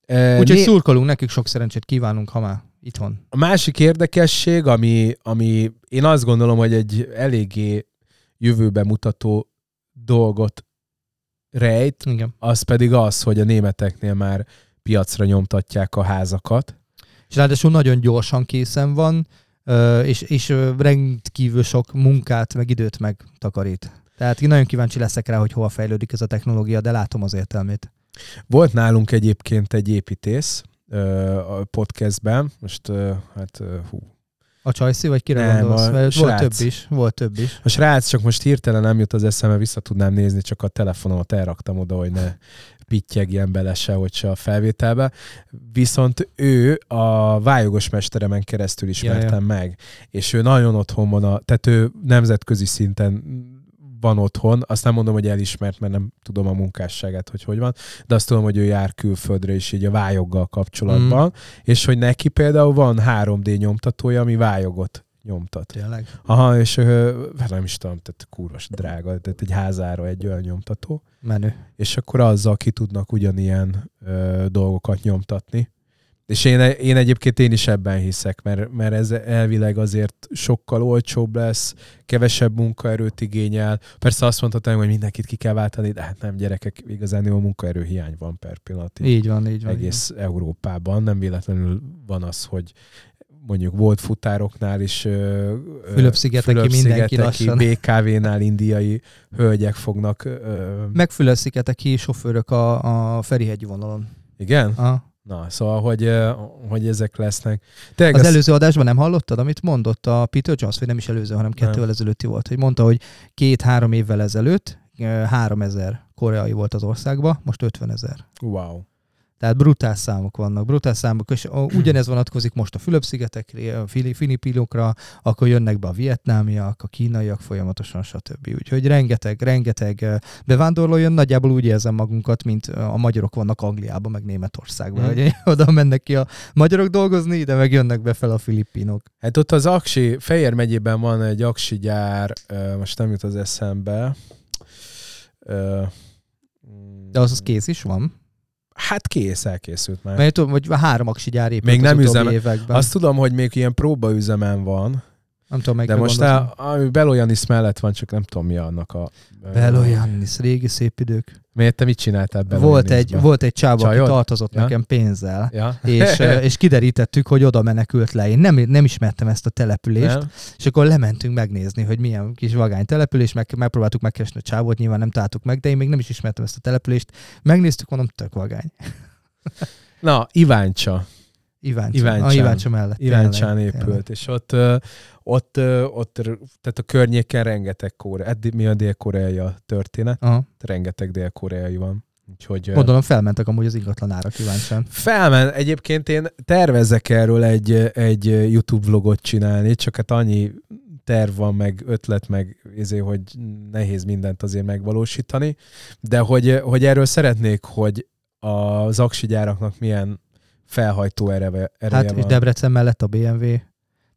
e, Úgyhogy né- szurkolunk nekik, sok szerencsét kívánunk, ha már itthon. A másik érdekesség, ami, ami én azt gondolom, hogy egy eléggé jövőbe mutató dolgot rejt, Igen. az pedig az, hogy a németeknél már piacra nyomtatják a házakat. És ráadásul nagyon gyorsan készen van, és, és rendkívül sok munkát, meg időt megtakarít. Tehát én nagyon kíváncsi leszek rá, hogy hova fejlődik ez a technológia, de látom az értelmét. Volt nálunk egyébként egy építész a podcastben, most hát hú, A Csajci, vagy kire Nem, gondolsz? a volt srác. több is, volt több is. A srác csak most hirtelen nem jut az eszembe, vissza tudnám nézni, csak a telefonomat elraktam oda, hogy ne pittyegjen bele sehogy se a felvételbe. Viszont ő a vájogos mesteremen keresztül ismertem meg, és ő nagyon otthon van, a, tehát ő nemzetközi szinten van otthon, azt nem mondom, hogy elismert, mert nem tudom a munkásságát, hogy hogy van, de azt tudom, hogy ő jár külföldre is így a vályoggal kapcsolatban, mm. és hogy neki például van 3D nyomtatója, ami vályogot nyomtat. Tényleg. Aha, és hát nem is tudom, tehát kurvas drága, tehát egy házára egy olyan nyomtató, Menő. és akkor azzal ki tudnak ugyanilyen ö, dolgokat nyomtatni. És én, én egyébként én is ebben hiszek, mert, mert ez elvileg azért sokkal olcsóbb lesz, kevesebb munkaerőt igényel. Persze azt mondhatnám, hogy mindenkit ki kell váltani, de hát nem gyerekek, igazán jó munkaerő hiány van per pillanat. így Így van, így van. egész Európában. Nem véletlenül van az, hogy mondjuk volt futároknál is Fülöp-szigeteki mindenki lassan. BKV-nál indiai hölgyek fognak. Meg Fülöp-szigeteki sofőrök a, a Ferihegyi vonalon. igen? Aha. Na, szóval, hogy, hogy ezek lesznek. Tényleg Az az előző adásban nem hallottad, amit mondott a Peter Jones, vagy nem is előző, hanem kettővel ezelőtti volt, hogy mondta, hogy két-három évvel ezelőtt 3000 koreai volt az országban, most 50 ezer. Wow. Tehát brutál számok vannak, brutál számok, és a- ugyanez vonatkozik most a Fülöp-szigetekre, a Fili- Filipinokra, akkor jönnek be a vietnámiak, a kínaiak folyamatosan, stb. Úgyhogy rengeteg, rengeteg eh, bevándorló jön, nagyjából úgy érzem magunkat, mint a magyarok vannak Angliában, meg Németországban, Mm. hogy oda mennek ki a magyarok dolgozni, ide meg jönnek be fel a filipinok. Hát ott az Aksi, Fejér megyében van egy Aksi gyár, most nem jut az eszembe. De az, az kész is van. Hát kész, elkészült már. Mert tudom, hogy három aksi gyár épült Még nem üzem- években. Azt tudom, hogy még ilyen próbaüzemen van, nem tudom, de most el, ami Beloyanis mellett van, csak nem tudom mi annak a... Beloyannis, régi szép idők. Miért te mit csináltál Volt Beloyanisba? egy, volt egy csába, aki tartozott Ja? nekem pénzzel, Ja? és, és kiderítettük, hogy oda menekült le. Én nem, nem ismertem ezt a települést, Nem? és akkor lementünk megnézni, hogy milyen kis vagány település, meg, megpróbáltuk megkeresni a csávót, nyilván nem találtuk meg, de én még nem is ismertem ezt a települést. Megnéztük, mondom, tök vagány. Na, Iváncsa. Iváncsa. Iváncsán. A Iváncsa mellett. Iváncsán tényleg, épült, és ott, ott, ott, tehát a környéken rengeteg kóre, eddig mi a dél-koreai a történet. Aha. rengeteg dél-koreai van. Úgyhogy Gondolom felmentek amúgy az ingatlan árak Iváncsán. felmen, egyébként én tervezek erről egy, egy YouTube vlogot csinálni, csak hát annyi terv van, meg ötlet, meg ezért, hogy nehéz mindent azért megvalósítani, de hogy, hogy erről szeretnék, hogy az aksi gyáraknak milyen felhajtó ereve, ereje Hát, és van. Debrecen mellett a BMW.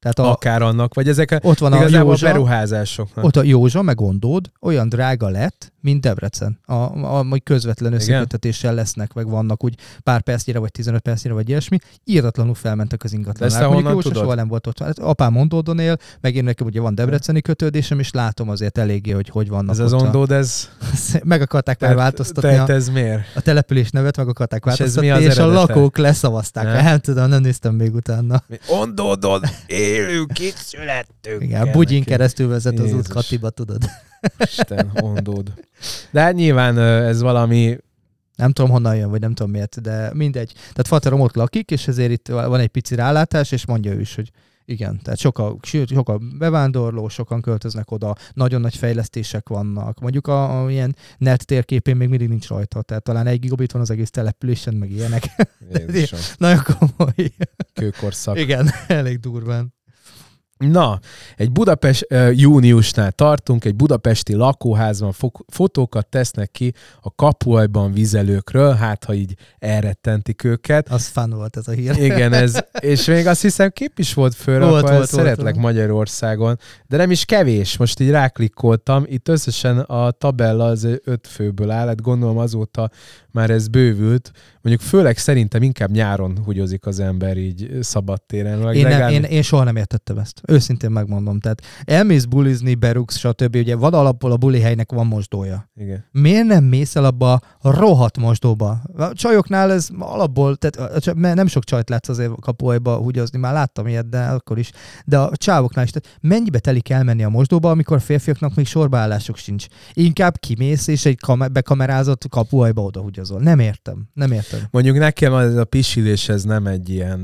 Tehát a, Akár annak, vagy ezek a, ott van a a Józsa, beruházásoknak. ott a Józsa, meg Gondód olyan drága lett, mint Debrecen. A, a, a közvetlen összekötetéssel lesznek, meg vannak úgy pár percnyire, vagy 15 percnyire, vagy ilyesmi. Íratlanul felmentek az De ingatlan. ezt Mondjuk Józsa tudod? soha nem volt ott. Hát apám Mondódon él, meg én nekem ugye van debreceni kötődésem, és látom azért eléggé, hogy hogy vannak Ez az ott a- ondód, ez... Meg akarták már változtatni Tehát a, ez miért? a település nevet, meg akarták És ez változtatni, az és a lakók leszavazták. Nem? Nem tudom, nem néztem még utána. Mi Ondódon élünk, itt születtünk. Igen, Bugyin neki. keresztül vezet az út Jézus. Katiba, tudod. Isten, ondód. De hát nyilván ez valami... Nem tudom honnan jön, vagy nem tudom miért, de mindegy. Tehát Faterom ott lakik, és ezért itt van egy pici rálátás, és mondja ő is, hogy igen, tehát sokkal, sőt, sokkal bevándorló, sokan költöznek oda, nagyon nagy fejlesztések vannak. Mondjuk a, a ilyen net térképén még mindig nincs rajta, tehát talán egy gigabit van az egész településen, meg ilyenek. Jézusom, nagyon komoly. kőkorszak. Igen, elég durván. Na, egy Budapest, júniusnál tartunk, egy budapesti lakóházban fo- fotókat tesznek ki a kapuajban vizelőkről, hát ha így elrettentik őket. Az fán volt ez a hír. Igen, ez, és még azt hiszem kép is volt föl, Volt, volt, szeretlek volt. Magyarországon, de nem is kevés, most így ráklikkoltam, itt összesen a tabella az öt főből áll, hát gondolom azóta már ez bővült, mondjuk főleg szerintem inkább nyáron húgyozik az ember így szabadtéren. Én, nem, én, én soha nem értettem ezt. Őszintén megmondom. Tehát elmész bulizni, berugsz, stb. Ugye van alapból a buli helynek van mosdója. Igen. Miért nem mész el abba a rohadt mosdóba? A csajoknál ez alapból, tehát nem sok csajt látsz azért kapuajba húgyozni, már láttam ilyet, de akkor is. De a csávoknál is, tehát mennyibe telik elmenni a mosdóba, amikor a férfiaknak még sorbaállásuk sincs? Inkább kimész és egy kam- bekamerázott kapuajba oda húgyozol. Nem értem, nem értem. Mondjuk nekem az a pisilés ez nem egy ilyen,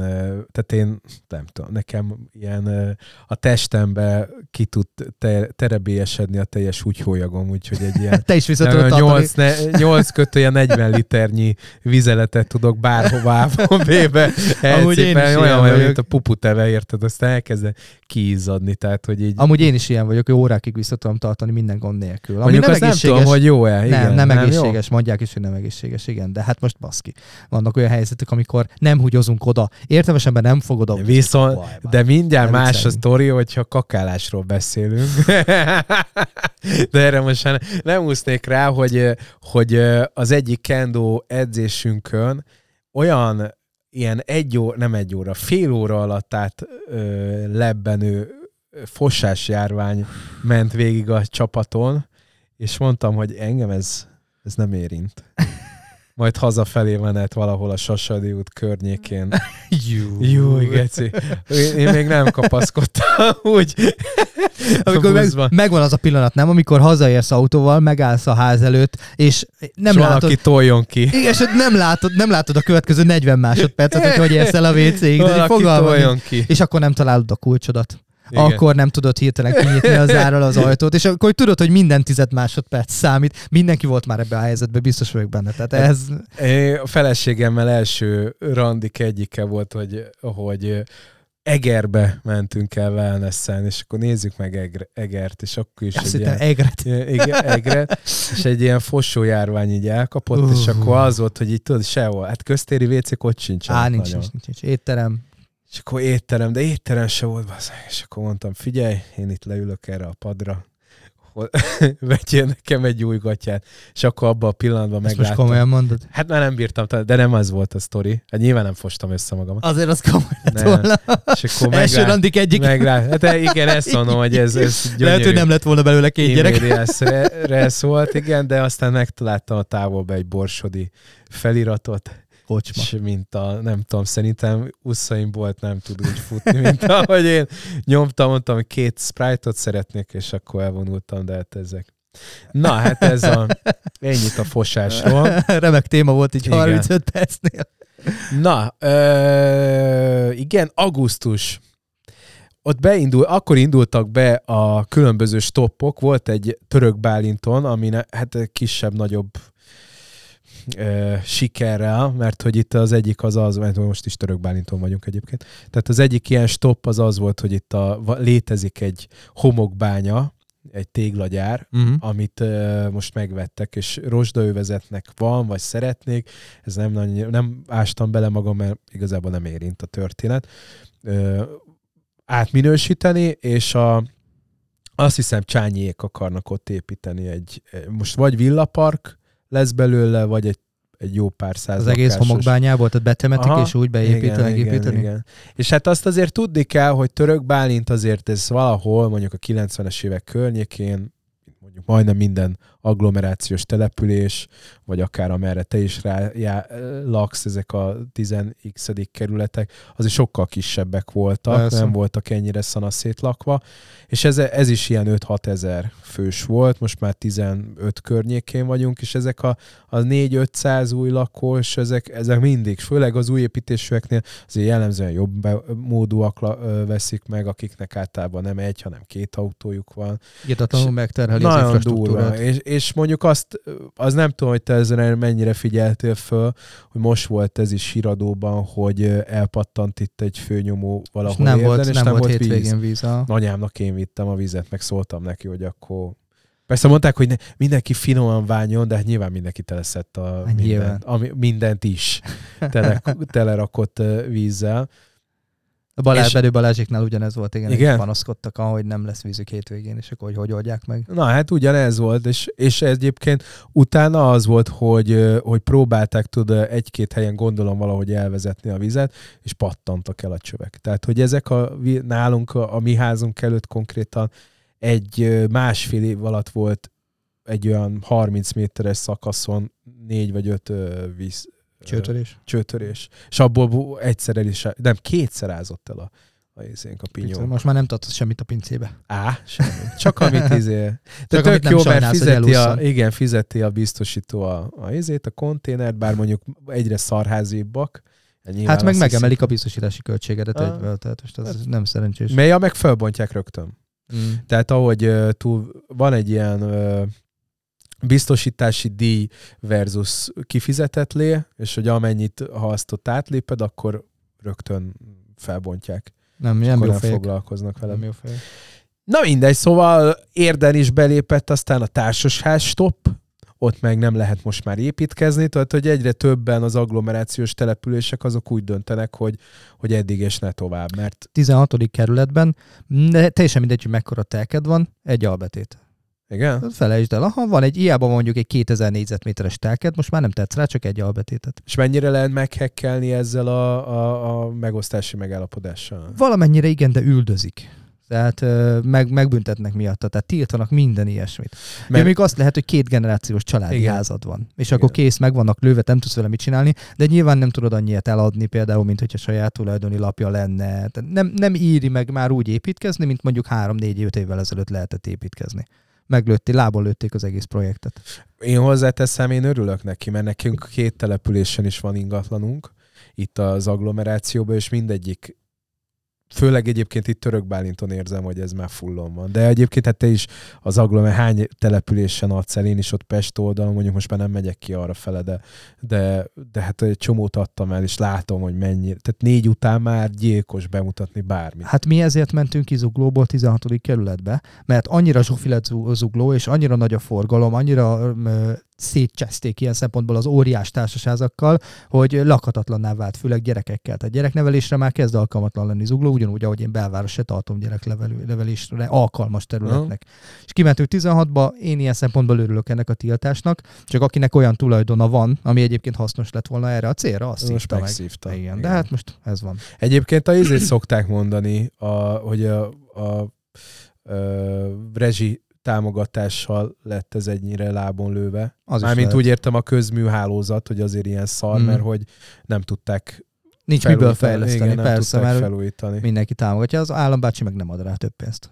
tehát én nem tudom, nekem ilyen a testembe ki tud te, terebélyesedni a teljes úgyhólyagom, úgyhogy egy ilyen Te is nem, tartani. 8, ne, 8 kötője 40 liternyi vizeletet tudok bárhová bébe Amúgy én is olyan, vagyok. mint a puputeve, érted? Aztán elkezd kiizzadni, tehát hogy így... Amúgy én is ilyen vagyok, hogy órákig vissza tudom tartani minden gond nélkül. Ami Mondjuk nem azt nem egészséges. tudom, hogy jó-e. Igen, nem, nem, jó? egészséges, mondják is, hogy nem egészséges, igen, de hát most baszki. Vannak olyan helyzetek, amikor nem húgyozunk oda. Értelmes ember nem fog oda. Viszont, de mindjárt más a sztori, hogyha kakálásról beszélünk. de erre most már nem úsznék rá, hogy, hogy az egyik kendo edzésünkön olyan ilyen egy óra, nem egy óra, fél óra alatt át ö, lebbenő fossás járvány ment végig a csapaton, és mondtam, hogy engem ez, ez nem érint. Majd hazafelé menet valahol a Sasadi út környékén. Jú. Jó, geci. Én, én még nem kapaszkodtam úgy. Amikor meg, megvan az a pillanat, nem? Amikor hazaérsz autóval, megállsz a ház előtt, és nem és látod, valaki toljon ki. igen, és nem látod, nem látod a következő 40 másodpercet, hogy hogy érsz el a WC-ig, de toljon ki. És akkor nem találod a kulcsodat. Igen. Akkor nem tudod hirtelen kinyitni az árral az ajtót, és akkor tudod, hogy minden tized másodperc számít. Mindenki volt már ebbe a helyzetbe, biztos vagyok benne. Tehát ez... É, A feleségemmel első randik egyike volt, hogy, hogy Egerbe mentünk el wellnessen, és akkor nézzük meg Egre, Egert, és akkor is Azt egy ilyen, egret. igen, Egret, és egy ilyen fosójárvány így elkapott, és Uh. akkor az volt, hogy így tudod, sehol. Hát köztéri WC-k ott sincs. Á, nincs, nincs, nincs, nincs. Étterem. És akkor étterem, de étterem se volt, bazzeg. és akkor mondtam, figyelj, én itt leülök erre a padra, vegyél nekem egy új gatyát, és akkor abban a pillanatban Ezt most komolyan mondod? Hát már nem bírtam, de nem az volt a sztori. Hát nyilván nem fostam össze magamat. Azért az komoly lett Nem. volna. És akkor Első meglát, randik egyik. meglát, hát igen, ezt mondom, hogy ez, ez gyönyörű. Lehet, hogy nem lett volna belőle két gyerek. Immediate szólt, igen, de aztán megtaláltam a távolba egy borsodi feliratot, Kocsma. és mint a, nem tudom, szerintem Usain Bolt nem tud úgy futni, mint ahogy én nyomtam, mondtam, hogy két Sprite-ot szeretnék, és akkor elvonultam, de hát ezek. Na, hát ez a, ennyit a fosásról. Remek téma volt így Igen. 35 percnél. Na, ö, igen, augusztus. Ott beindul, akkor indultak be a különböző stoppok, volt egy török Bálinton, ami ne, hát kisebb-nagyobb ö, sikerrel, mert hogy itt az egyik az az, mert most is török Bálinton vagyunk egyébként, tehát az egyik ilyen stopp az az volt, hogy itt a, létezik egy homokbánya, egy téglagyár, Uh-huh. amit uh, most megvettek, és rozsdaövezetnek van, vagy szeretnék, ez nem, nagyon, nem ástam bele magam, mert igazából nem érint a történet, uh, átminősíteni, és a, azt hiszem Csányiék akarnak ott építeni egy, most vagy villapark lesz belőle, vagy egy, egy jó pár száz Az egész homokbányából, tehát betemetik Aha. és úgy beépítenek, igen, építeni. igen, igen. És hát azt azért tudni kell, hogy Török Bálint azért ez valahol, mondjuk a 90-es évek környékén, mondjuk majdnem minden agglomerációs település, vagy akár amerre te is rá já, laksz, ezek a 10x kerületek, azért sokkal kisebbek voltak, Persze. nem voltak ennyire szanaszét lakva, és ez, ez is ilyen 5-6 ezer fős volt, most már 15 környékén vagyunk, és ezek a, a 4-500 új lakós, ezek, ezek mindig, főleg az új építésűeknél azért jellemzően jobb módúak veszik meg, akiknek általában nem egy, hanem két autójuk van. Írtatlanul megterheli az infrastruktúrát. durva. És, és mondjuk azt, az nem tudom, hogy te ezen mennyire figyeltél föl, hogy most volt ez is híradóban, hogy elpattant itt egy főnyomó valahol és nem érden, volt, és nem, nem volt volt víz. hétvégén víz. a- Anyámnak én vittem a vizet, meg szóltam neki, hogy akkor... Persze mondták, hogy ne, mindenki finoman vánjon, de hát nyilván mindenki teleszett a Hát mindent, ami, mindent is tele, telerakott vízzel. A Balázs, És- Balázsiknál ugyanez volt, igen, Igen? panaszkodtak, hogy nem lesz vízük hétvégén, és akkor hogy, hogy oldják meg. Na hát ugyanez volt, és, és egyébként utána az volt, hogy, hogy próbálták tud egy-két helyen gondolom valahogy elvezetni a vizet, és pattantak el a csövek. Tehát, hogy ezek a, nálunk a, a mi házunk előtt konkrétan egy másfél év alatt volt egy olyan 30 méteres szakaszon négy vagy öt víz, Csőtörés. csőtörés. És abból egyszer el is, nem, kétszer ázott el a, a, izénk, a pinyó. Most már nem tartasz semmit a pincébe. Á, semmi. Csak amit izé. De Csak tök amit jó, mert sajnálsz, fizeti a, igen, fizeti a biztosító a, a izét, a konténert, bár mondjuk egyre szarházibbak. Nyilván hát meg megemelik a biztosítási költségedet Ah. egyből, tehát most az nem szerencsés. hiszik. Mely, meg felbontják rögtön. Mm. Tehát ahogy ö, túl, van egy ilyen ö, biztosítási díj versus kifizetett lé, és hogy amennyit, ha azt ott átléped, akkor rögtön felbontják. Nem, nem jó nem fejek. foglalkoznak vele. Nem jó fejek. Na mindegy, szóval Érden is belépett aztán a társasház stop, ott meg nem lehet most már építkezni, tehát hogy egyre többen az agglomerációs települések azok úgy döntenek, hogy, hogy eddig és ne tovább, mert 16. kerületben, de teljesen mindegy, hogy mekkora telked van, egy albetét. Igen, Felejtsd el, aha, van egy, hiába mondjuk egy 2000 négyzetméteres telked, most már nem tetsz rá, csak egy albetétet. és mennyire lehet meghekkelni ezzel a, a, a megosztási megállapodással? Valamennyire igen, de üldözik. Tehát meg, megbüntetnek miatta, tehát tiltanak minden ilyesmit. Mert... Mert, még azt lehet, hogy két generációs családi Igen. Házad van, és Igen. akkor kész, meg vannak lőve, nem tudsz vele mit csinálni, de nyilván nem tudod annyiet eladni például, mint hogyha saját tulajdoni lapja lenne. Tehát nem, nem íri meg már úgy építkezni, mint mondjuk 3-4 évvel ezelőtt lehetett építkezni. Meglőtték, lából lőtték az egész projektet. én hozzáteszem, én örülök neki, mert nekünk két településen is van ingatlanunk, itt az agglomerációban, és mindegyik főleg egyébként itt Török Bálinton érzem, hogy ez már fullon van. De egyébként hát te is az agglomer hány településen adsz el, én is ott Pest oldalon, mondjuk most már nem megyek ki arra fele, de, de, de hát egy csomót adtam el, és látom, hogy mennyi. Tehát négy után már gyilkos bemutatni bármit. Hát mi ezért mentünk ki Zuglóból 16. kerületbe, mert annyira zsúfi lett Zu- Zugló, és annyira nagy a forgalom, annyira szétcseszték ilyen szempontból az óriás társasházakkal, hogy lakhatatlanná vált, főleg gyerekekkel. Tehát gyereknevelésre már kezd alkalmatlan lenni Zugló, ugyanúgy, ahogy én belváros se tartom gyereknevelésre alkalmas területnek. És kimentünk 16-ba, én ilyen szempontból örülök ennek a tiltásnak, csak akinek olyan tulajdona van, ami egyébként hasznos lett volna erre a célra, azt Most meg. megszívta. Igen, Igen. de hát most ez van. Egyébként a izét szokták mondani, a, hogy a, a, a rezsi támogatással lett ez ennyire lábon lőve. Az is Mármint lehet. úgy értem a közműhálózat, hogy azért ilyen szar, Mm. mert hogy nem tudták Nincs miből felújítani. fejleszteni, Igen, nem persze, mert felújítani. mindenki támogatja, az állambácsi meg nem ad rá több pénzt.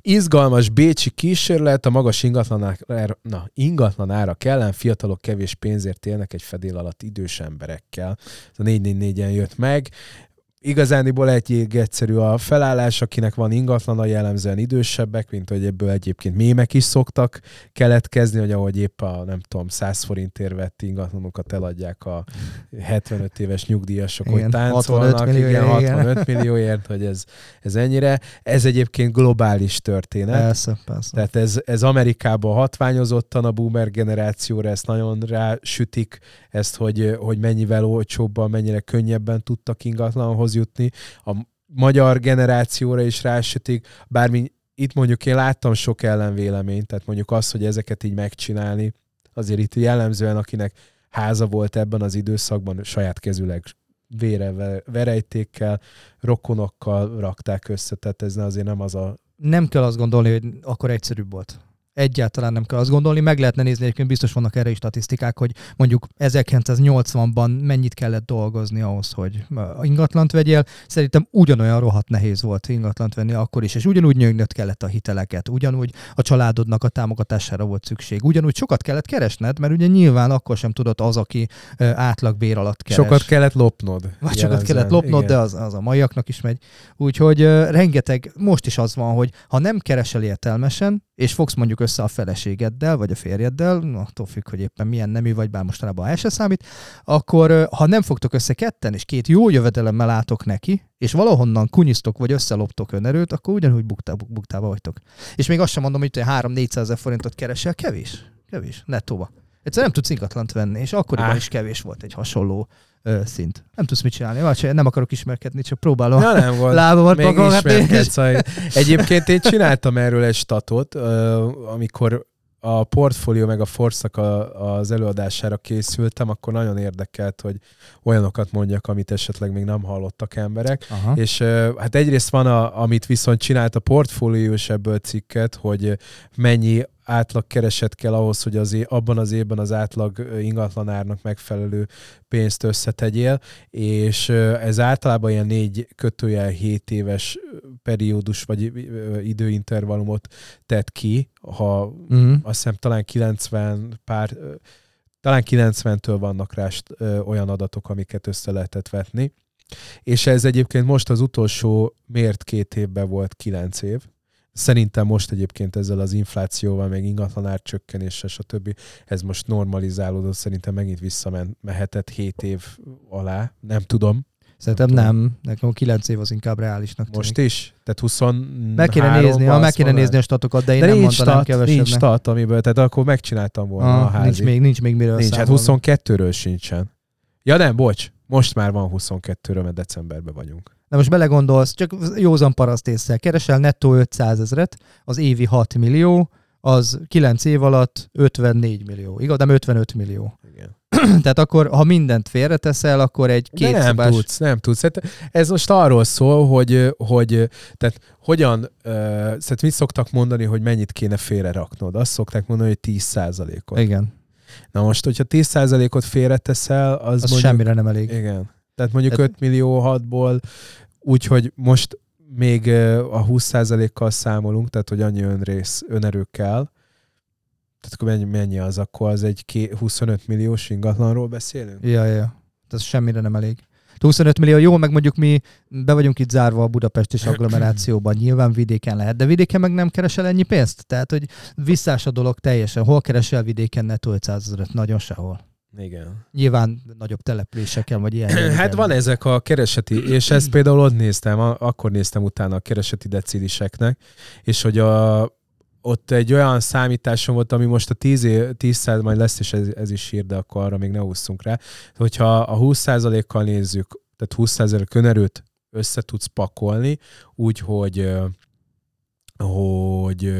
Izgalmas bécsi kísérlet, a magas ingatlanára, na, ingatlanára ellen fiatalok kevés pénzért élnek egy fedél alatt idős emberekkel. Ez a 444-en jött meg. Igazániból egy egyszerű a felállás, akinek van ingatlana, jellemzően idősebbek, mint hogy ebből egyébként mémek is szoktak keletkezni, hogy ahogy épp a, nem tudom, 100 forintért vett ingatlanokat eladják a 75 éves nyugdíjasok, hogy Igen, táncolnak. 65 millió, igen, igen. 65 millióért, hogy ez, ez ennyire. Ez egyébként globális történet. Persze, persze. Tehát ez, ez Amerikában hatványozottan a boomer generációra, ezt nagyon rásütik, ezt, hogy, hogy mennyivel olcsóbban, mennyire könnyebben tudtak ingatlanhoz jutni. A magyar generációra is rásütik, bármi itt mondjuk én láttam sok ellenvéleményt, tehát mondjuk az, hogy ezeket így megcsinálni, azért itt jellemzően, akinek háza volt ebben az időszakban, saját kezüleg vére, ve- verejtékkel, rokonokkal rakták össze, tehát ez azért nem az a Nem kell azt gondolni, hogy akkor egyszerűbb volt. Egyáltalán nem kell azt gondolni, meg lehetne nézni, egyébként biztos vannak erre is statisztikák, hogy mondjuk 1980-ban mennyit kellett dolgozni ahhoz, hogy ingatlant vegyél. Szerintem ugyanolyan rohadt nehéz volt ingatlant venni akkor is, és ugyanúgy nyögnöd kellett a hiteleket, ugyanúgy a családodnak a támogatására volt szükség, ugyanúgy sokat kellett keresned, mert ugye nyilván akkor sem tudott az, aki átlagbér alatt keres. Sokat kellett lopnod. Vagy sokat jellemzően. kellett lopnod, Igen. de az, az a maiaknak is megy. Úgyhogy rengeteg, most is az van, hogy ha nem keresel értelmesen, és fogsz mondjuk össze a feleségeddel, vagy a férjeddel, attól függ, hogy éppen milyen nemű vagy, bár mostanában el se számít, akkor ha nem fogtok össze ketten, és két jó jövedelemmel álltok neki, és valahonnan kunyisztok, vagy összeloptok önerőt, akkor ugyanúgy buktá, buktába vagytok. És még azt sem mondom, hogy 3-400 ezer forintot keresel, kevés. Kevés, nettóba. Egyszerűen nem tudsz ingatlant venni, és akkoriban Á. is kevés volt egy hasonló ö, szint. Nem tudsz mit csinálni. Vagy nem akarok ismerkedni, csak próbálom ja, nem volt. lábamat magamat. Egyébként én csináltam erről egy statot, amikor a portfólió meg a forszak az előadására készültem, akkor nagyon érdekelt, hogy olyanokat mondjak, amit esetleg még nem hallottak emberek. Aha. És hát egyrészt van, a, amit viszont csinált a portfóliós ebből cikket, hogy mennyi átlag kereset kell ahhoz, hogy az é- abban az évben az átlag ingatlanárnak megfelelő pénzt összetegyél, és ez általában ilyen négy kötőjel 7 éves periódus vagy időintervallumot tett ki, ha uh-huh. azt hiszem talán 90 pár, talán 90-től vannak rá olyan adatok, amiket össze lehetett vetni. És ez egyébként most az utolsó mért két évben volt 9 év. Szerintem most egyébként ezzel az inflációval, meg ingatlanár csökkenéssel, stb. ez most normalizálódott, szerintem megint visszamehetett 7 év alá, nem tudom. Szerintem nem, nem. nekem 9 év az inkább reálisnak tűnik. Most is? Tehát 20 Meg kéne nézni, ha meg kéne nézni a statokat, de én de nem mondtam, stat, nem kevesebbnek. Nincs stat, amiből, tehát akkor megcsináltam volna ah, a házi. Nincs még, nincs még miről Nincs, hát 22-ről sincsen. Ja nem, bocs, most már van 22-ről, mert decemberben vagyunk. De most belegondolsz, csak józan paraszt észre, keresel nettó 500 ezeret, az évi 6 millió, az 9 év alatt 54 millió, igaz? Nem 55 millió. Igen. Tehát akkor, ha mindent félreteszel, akkor egy két nem szobás... tudsz, nem tudsz. Hát ez most arról szól, hogy, hogy tehát hogyan, uh, tehát mit szoktak mondani, hogy mennyit kéne félre raknod? Azt szokták mondani, hogy 10 ot Igen. Na most, hogyha 10 ot félreteszel, az, az mondjuk, semmire nem elég. Igen. Tehát mondjuk Tehát... 5 millió 6-ból, úgyhogy most még a 20%-kal számolunk, tehát hogy annyi önrész, önerő kell, tehát akkor mennyi, mennyi az? Akkor az egy 25 milliós ingatlanról beszélünk? Ja, ja. Ez semmire nem elég. 25 millió, jó, meg mondjuk mi be vagyunk itt zárva a budapesti agglomerációban, nyilván vidéken lehet, de vidéken meg nem keresel ennyi pénzt? Tehát, hogy visszás a dolog teljesen. Hol keresel vidéken netto 500 ezeret? Nagyon sehol. Igen. Nyilván nagyobb településeken, vagy ilyen. hát van ezek a kereseti, és ezt például ott néztem, akkor néztem utána a kereseti deciliseknek, és hogy a, ott egy olyan számításom volt, ami most a 10, 10 majd lesz, és ez, ez is ír, de akkor arra még ne ússzunk rá. hogyha a 20%-kal nézzük, tehát 20% önerőt össze tudsz pakolni, úgy, hogy hogy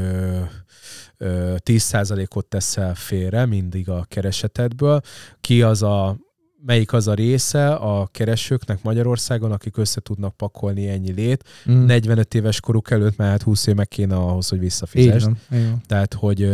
10%-ot teszel félre mindig a keresetedből. Ki az a melyik az a része a keresőknek Magyarországon, akik össze tudnak pakolni ennyi lét. Mm. 45 éves koruk előtt, mert hát 20 év meg kéne ahhoz, hogy visszafizest. Tehát, hogy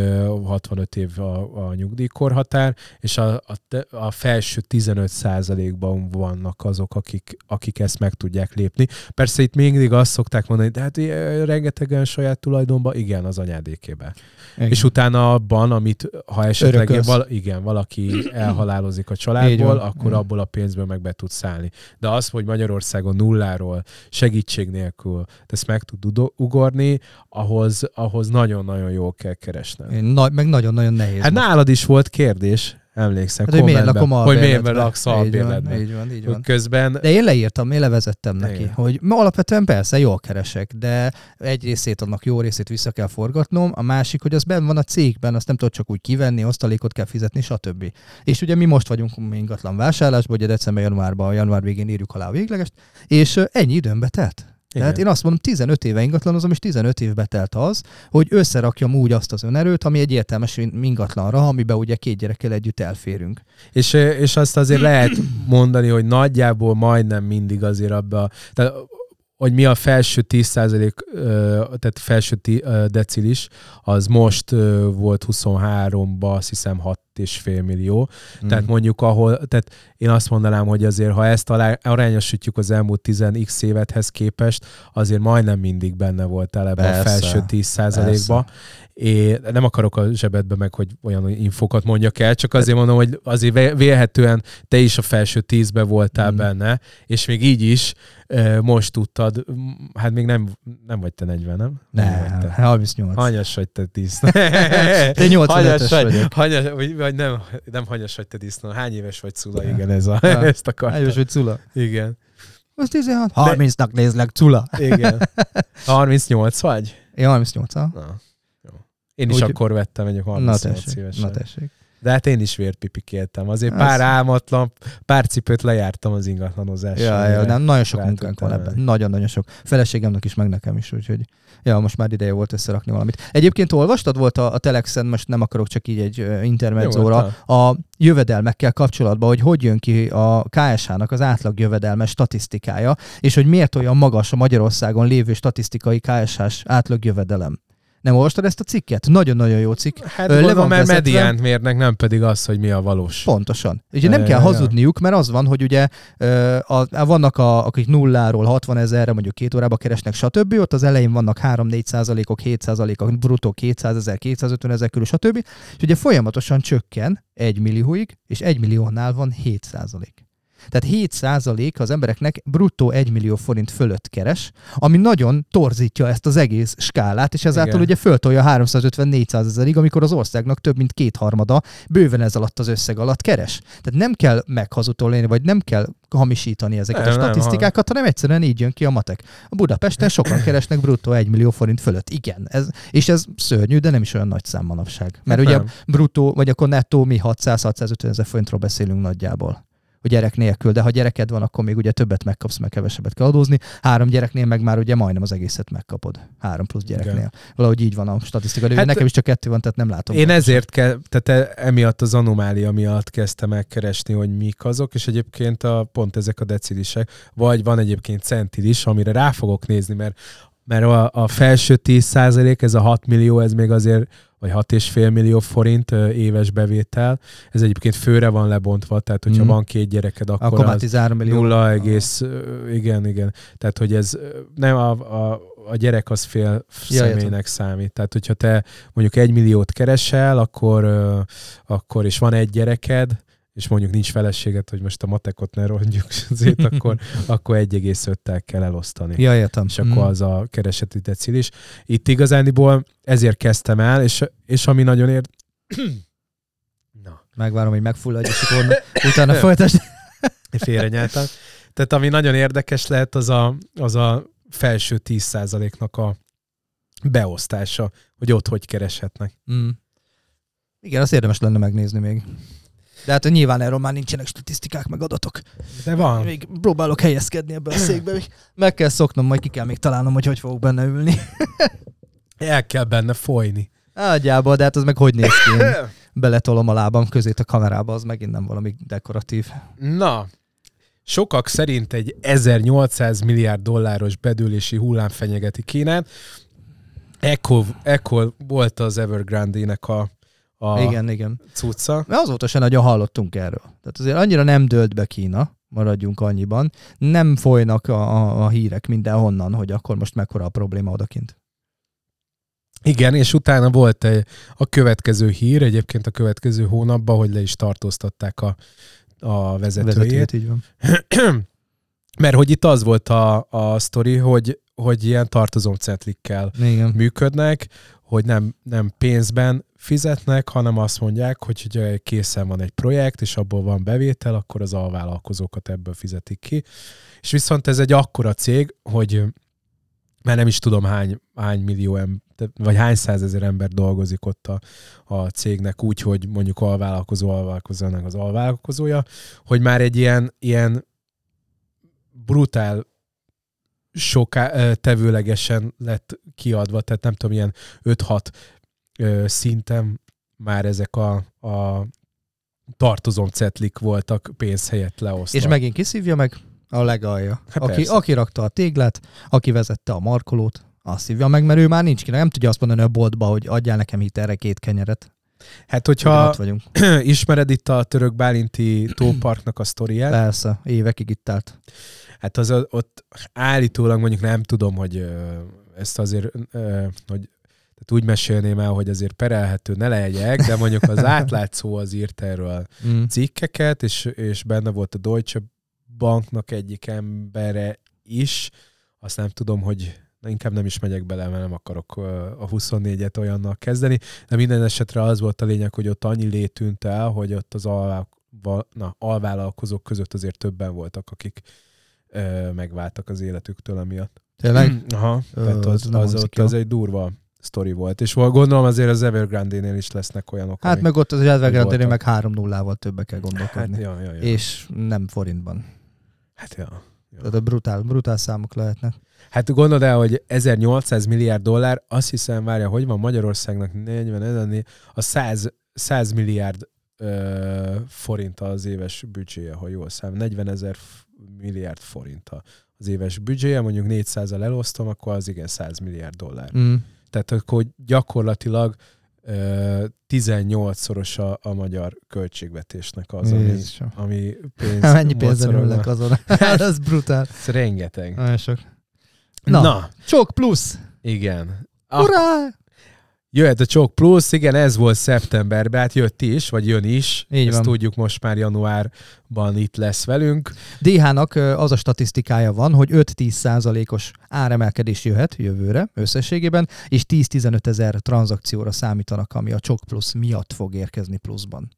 65 év a, a nyugdíjkorhatár, és a, a, a felső 15 százalékban vannak azok, akik, akik ezt meg tudják lépni. Persze itt mindig azt szokták mondani, de hát rengetegen saját tulajdonban, igen, az anyádékébe. Igen. És utána abban, amit ha esetleg val, igen, valaki elhalálozik a családból, akkor mm. abból a pénzből meg be tudsz szállni. De az, hogy Magyarországon nulláról, segítség nélkül ezt meg tud ugorni, ahhoz, ahhoz nagyon-nagyon jól kell keresned. Na, meg nagyon-nagyon nehéz. Hát most. nálad is volt kérdés, emlékszem, hát, hogy miért lakom Hogy miért laksz albérletben. Így van, így van. Közben... De én leírtam, én levezettem neki, Igen. hogy alapvetően persze jól keresek, de egy részét annak jó részét vissza kell forgatnom, a másik, hogy az benn van a cégben, azt nem tudod csak úgy kivenni, osztalékot kell fizetni, stb. És ugye mi most vagyunk ingatlan vásárlásban, ugye december-januárban, január végén írjuk alá a véglegest, és ennyi időmbe tett. Igen. Tehát én azt mondom, 15 éve ingatlanozom, és 15 évbe telt az, hogy összerakjam úgy azt az önerőt, ami egy értelmes ingatlanra, amiben ugye két gyerekkel együtt elférünk. És, és azt azért lehet mondani, hogy nagyjából majdnem mindig azért abba, tehát hogy mi a felső 10 tehát felső decilis, az most volt 23-ba, azt hiszem 6 6,5 millió. Mm. Tehát mondjuk ahol, tehát én azt mondanám, hogy azért, ha ezt arányosítjuk az elmúlt 10x évethez képest, azért majdnem mindig benne voltál ebben Persze. a felső 10%-ba. Én nem akarok a zsebedbe meg, hogy olyan infokat mondjak el, csak azért mondom, hogy azért vélhetően te is a felső tízbe voltál mm. benne, és még így is most tudtad, hát még nem, nem vagy te 40, nem? Nem, nem 38. Hanyas vagy te disznó. te 85 vagy. Hanyas, vagy nem, nem hanyas vagy te disznó. Hány éves vagy Cula? Igen, ez a, ja. ezt akartam. Hány éves vagy Cula? Igen. Az 16. 30-nak nézlek, Cula. Igen. 38 vagy? Én 38 Na, jó. Én is Úgy, akkor vettem, mondjuk 38 na tessék, évesen. Na tessék. De hát én is vérpipikéltem. Azért pár álmatlan, pár cipőt lejártam az ingatlanozásra. Ja, ja, nem, nagyon sok munkánk van ebben. Nagyon-nagyon sok. Feleségemnek is, meg nekem is, úgyhogy ja, most már ideje volt összerakni valamit. Egyébként olvastad volt a, a Telexen, most nem akarok csak így egy uh, intermedzóra, a jövedelmekkel kapcsolatban, hogy hogy jön ki a KSH-nak az átlag jövedelmes statisztikája, és hogy miért olyan magas a Magyarországon lévő statisztikai KSH-s átlag jövedelem. Nem olvastad ezt a cikket? Nagyon-nagyon jó cikk. Hát Le van mert vezetve. mediánt mérnek, nem pedig az, hogy mi a valós. Pontosan. Ugye nem kell hazudniuk, mert az van, hogy ugye a, vannak, a, akik nulláról 60 ezerre, mondjuk két órába keresnek, stb. Ott az elején vannak 3-4 százalékok, 7 százalékok, bruttó 200 ezer, 250 ezer körül, stb. És ugye folyamatosan csökken 1 millióig, és 1 milliónál van 7 százalék. Tehát 7% az embereknek bruttó 1 millió forint fölött keres, ami nagyon torzítja ezt az egész skálát, és ezáltal Igen. ugye föltolja 350-400 ezerig, amikor az országnak több mint kétharmada bőven ez alatt az összeg alatt keres. Tehát nem kell meghazutolni, vagy nem kell hamisítani ezeket nem, a statisztikákat, hanem egyszerűen így jön ki a matek. A Budapesten sokan keresnek bruttó 1 millió forint fölött. Igen, ez, és ez szörnyű, de nem is olyan nagy szám manapság. Mert hát ugye nem. bruttó, vagy akkor nettó mi 600-650 ezer forintról beszélünk nagyjából a gyerek nélkül, de ha gyereked van, akkor még ugye többet megkapsz, meg kevesebbet kell adózni. Három gyereknél meg már ugye majdnem az egészet megkapod. Három plusz gyereknél. Igen. Valahogy így van a statisztika. Hát, nekem is csak kettő van, tehát nem látom. Én ezért, ke- tehát e- emiatt az anomália miatt kezdtem megkeresni, hogy mik azok, és egyébként a, pont ezek a decidisek, vagy van egyébként centil is, amire rá fogok nézni, mert mert a, a felső 10% ez a 6 millió, ez még azért vagy 6,5 millió forint éves bevétel. Ez egyébként főre van lebontva, tehát hogyha mm. van két gyereked, akkor, akkor az 13 millió. 0, egész, igen, igen. Tehát, hogy ez nem a, a, a gyerek az fél ja, személynek értem. számít. Tehát, hogyha te mondjuk egy milliót keresel, akkor, akkor és van egy gyereked, és mondjuk nincs feleséget, hogy most a matekot ne rongyuk szét, akkor, akkor 1,5-tel kell elosztani. Ja, értem. És akkor mm. az a kereseti decil is. Itt igazániból ezért kezdtem el, és, és ami nagyon ér... Na. Megvárom, hogy megfulladj, és akkor utána folytasd. Félrenyeltem. Tehát ami nagyon érdekes lehet, az a, az a felső 10%-nak a beosztása, hogy ott hogy kereshetnek. Mm. Igen, azt érdemes lenne megnézni még. De hát nyilván erről már nincsenek statisztikák, meg adatok. De van. Még próbálok helyezkedni ebbe a székbe. Meg kell szoknom, majd ki kell még találnom, hogy hogy fogok benne ülni. El kell benne folyni. Ágyába, de hát az meg hogy néz ki? beletolom a lábam közét a kamerába, az megint nem valami dekoratív. Na, sokak szerint egy 1800 milliárd dolláros bedőlési hullám fenyegeti Kínát. Ekkor, ekkor volt az Evergrande-nek a a igen, igen. cucca. Mert azóta sem nagyon hallottunk erről. Tehát azért annyira nem dőlt be Kína, maradjunk annyiban. Nem folynak a, a, a hírek mindenhonnan, hogy akkor most mekkora a probléma odakint. Igen, és utána volt egy, a következő hír, egyébként a következő hónapban, hogy le is tartóztatták a, a vezetőjét. vezetőjét így van. Mert hogy itt az volt a, a sztori, hogy, hogy ilyen tartozomcetlikkel működnek, hogy nem, nem pénzben fizetnek, hanem azt mondják, hogy ugye készen van egy projekt, és abból van bevétel, akkor az alvállalkozókat ebből fizetik ki. És viszont ez egy akkora cég, hogy mert nem is tudom hány, hány millió ember, vagy hány százezer ember dolgozik ott a, a cégnek úgy, hogy mondjuk alvállalkozó alvállalkozónak az alvállalkozója, hogy már egy ilyen, ilyen brutál soká, tevőlegesen lett kiadva, tehát nem tudom, ilyen 5-6 szinten már ezek a, a tartozom cetlik voltak pénz helyett leosztva. És megint kiszívja meg a legalja. Hát aki, aki rakta a téglát, aki vezette a markolót, azt szívja meg, mert ő már nincs ki. Nem tudja azt mondani a boltba, hogy adjál nekem hitelre két kenyeret. Hát, hogyha vagyunk. ismered itt a török Bálinti tóparknak a sztoriát, Persze, évekig itt állt. hát az ott állítólag mondjuk nem tudom, hogy ezt azért, hogy tehát úgy mesélném el, hogy azért perelhető ne legyek, de mondjuk az átlátszó az írt erről Mm. cikkeket, és, és benne volt a Deutsche Banknak egyik embere is. Azt nem tudom, hogy inkább nem is megyek bele, mert nem akarok a 24-et olyannal kezdeni, de minden esetre az volt a lényeg, hogy ott annyi lé tűnt el, hogy ott az alvá, na, alvállalkozók között azért többen voltak, akik ö, megváltak az életüktől emiatt. Tényleg? Aha, Ö, tehát az, az, hangzik ott az egy durva sztori volt. És val- gondolom azért az Evergrande-nél is lesznek olyanok, Hát meg ott az Evergrande voltak. meg 3-0-val többe kell gondolkodni. Hát, ja, ja, ja. És nem forintban. Hát, ja. Tehát a brutál, brutál számok lehetnek. Hát gondold el, hogy 1800 milliárd dollár, azt hiszem, várja, hogy van Magyarországnak 40 ezer, a 100, 100 milliárd ö, forint az éves büdzséje, ha jól szám. 40 ezer milliárd forint az éves büdzséje, mondjuk 400-al elosztom, akkor az igen 100 milliárd dollár. Mm. Tehát akkor gyakorlatilag ö, 18-szoros a, a magyar költségvetésnek az, ami, Jézusom. ami pénz, Mennyi pénzen ülnek azon? Ez brutál. Ez rengeteg. Nagyon sok. Na, Na. Csok plusz! igen. Urá! Jöhet a Csok Plus, igen, ez volt szeptemberben, hát jött is, vagy jön is. Így Ezt van. tudjuk, most már januárban itt lesz velünk. DH-nak az a statisztikája van, hogy 5-10 százalékos áremelkedés jöhet jövőre összességében, és 10-15 ezer tranzakcióra számítanak, ami a Csok plusz miatt fog érkezni pluszban.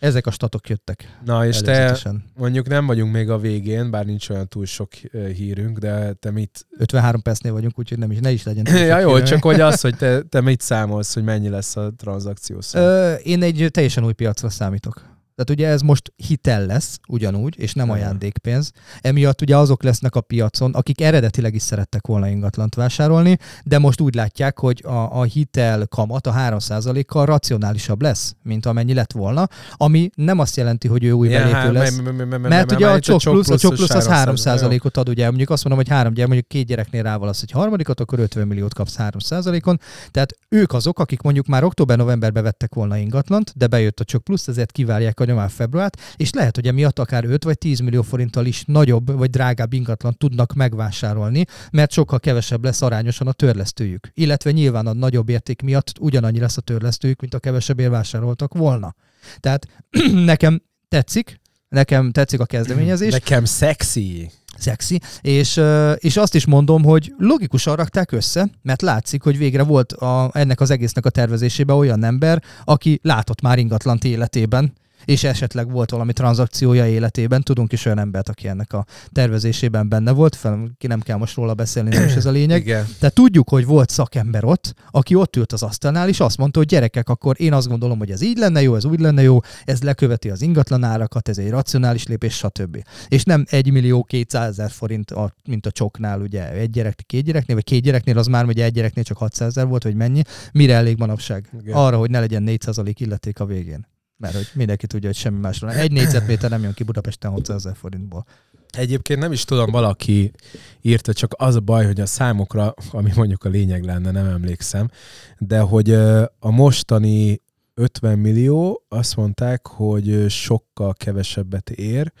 Ezek a statok jöttek Na, és te mondjuk nem vagyunk még a végén, bár nincs olyan túl sok hírünk, de te mit... 53 percnél vagyunk, úgyhogy nem is, ne is legyen. ja, jó, hírünk. csak hogy az, hogy te, te mit számolsz, hogy mennyi lesz a tranzakció szám. Ö, én egy teljesen új piacra számítok. Tehát ugye ez most hitel lesz, ugyanúgy, és nem ajándékpénz. Emiatt ugye azok lesznek a piacon, akik eredetileg is szerettek volna ingatlant vásárolni, de most úgy látják, hogy a, a hitel kamat a 3%-kal racionálisabb lesz, mint amennyi lett volna, ami nem azt jelenti, hogy ő új belépő há- lesz. me- me- me- me- me- Mert me- ugye a csok plusz, a csok plusz az 3 3%, ot ad, ugye mondjuk azt mondom, hogy három gyerek, mondjuk két gyereknél rávalasz egy harmadikat, akkor 50 milliót kapsz 3 on Tehát ők azok, akik mondjuk már október-novemberben vettek volna ingatlant, de bejött a csok plusz, ezért kivárják a nyomár februárt, és lehet, hogy emiatt akár 5 vagy 10 millió forinttal is nagyobb vagy drágább ingatlant tudnak megvásárolni, mert sokkal kevesebb lesz arányosan a törlesztőjük. Illetve nyilván a nagyobb érték miatt ugyanannyi lesz a törlesztőjük, mint a kevesebbért vásároltak volna. Tehát nekem tetszik, nekem tetszik a kezdeményezés, Nekem szexi. szexi, és, és azt is mondom, hogy logikusan rakták össze, mert látszik, hogy végre volt a, ennek az egésznek a tervezésében olyan ember, aki látott már ingatlant életében, és esetleg volt valami tranzakciója életében. Tudunk is olyan embert, aki ennek a tervezésében benne volt, fel, ki nem kell most róla beszélni, nem is ez a lényeg. Igen. Tehát tudjuk, hogy volt szakember ott, aki ott ült az asztalnál, és azt mondta, hogy gyerekek, akkor én azt gondolom, hogy ez így lenne jó, ez úgy lenne jó, ez leköveti az ingatlan árakat, ez egy racionális lépés, stb. És nem 1 millió 200 ezer forint, a, mint a csoknál, ugye egy gyerek, két gyereknél, vagy két gyereknél, az már ugye egy gyereknél csak 600 ezer volt, vagy mennyi, mire elég manapság? Igen. Arra, hogy ne legyen 4% illeték a végén. Mert hogy mindenki tudja, hogy semmi másról. Egy négyzetméter nem jön ki Budapesten 600 ezer forintból. Egyébként nem is tudom, valaki írta, csak az a baj, hogy a számokra, ami mondjuk a lényeg lenne, nem emlékszem, de hogy a mostani 50 millió, azt mondták, hogy sokkal kevesebbet ér,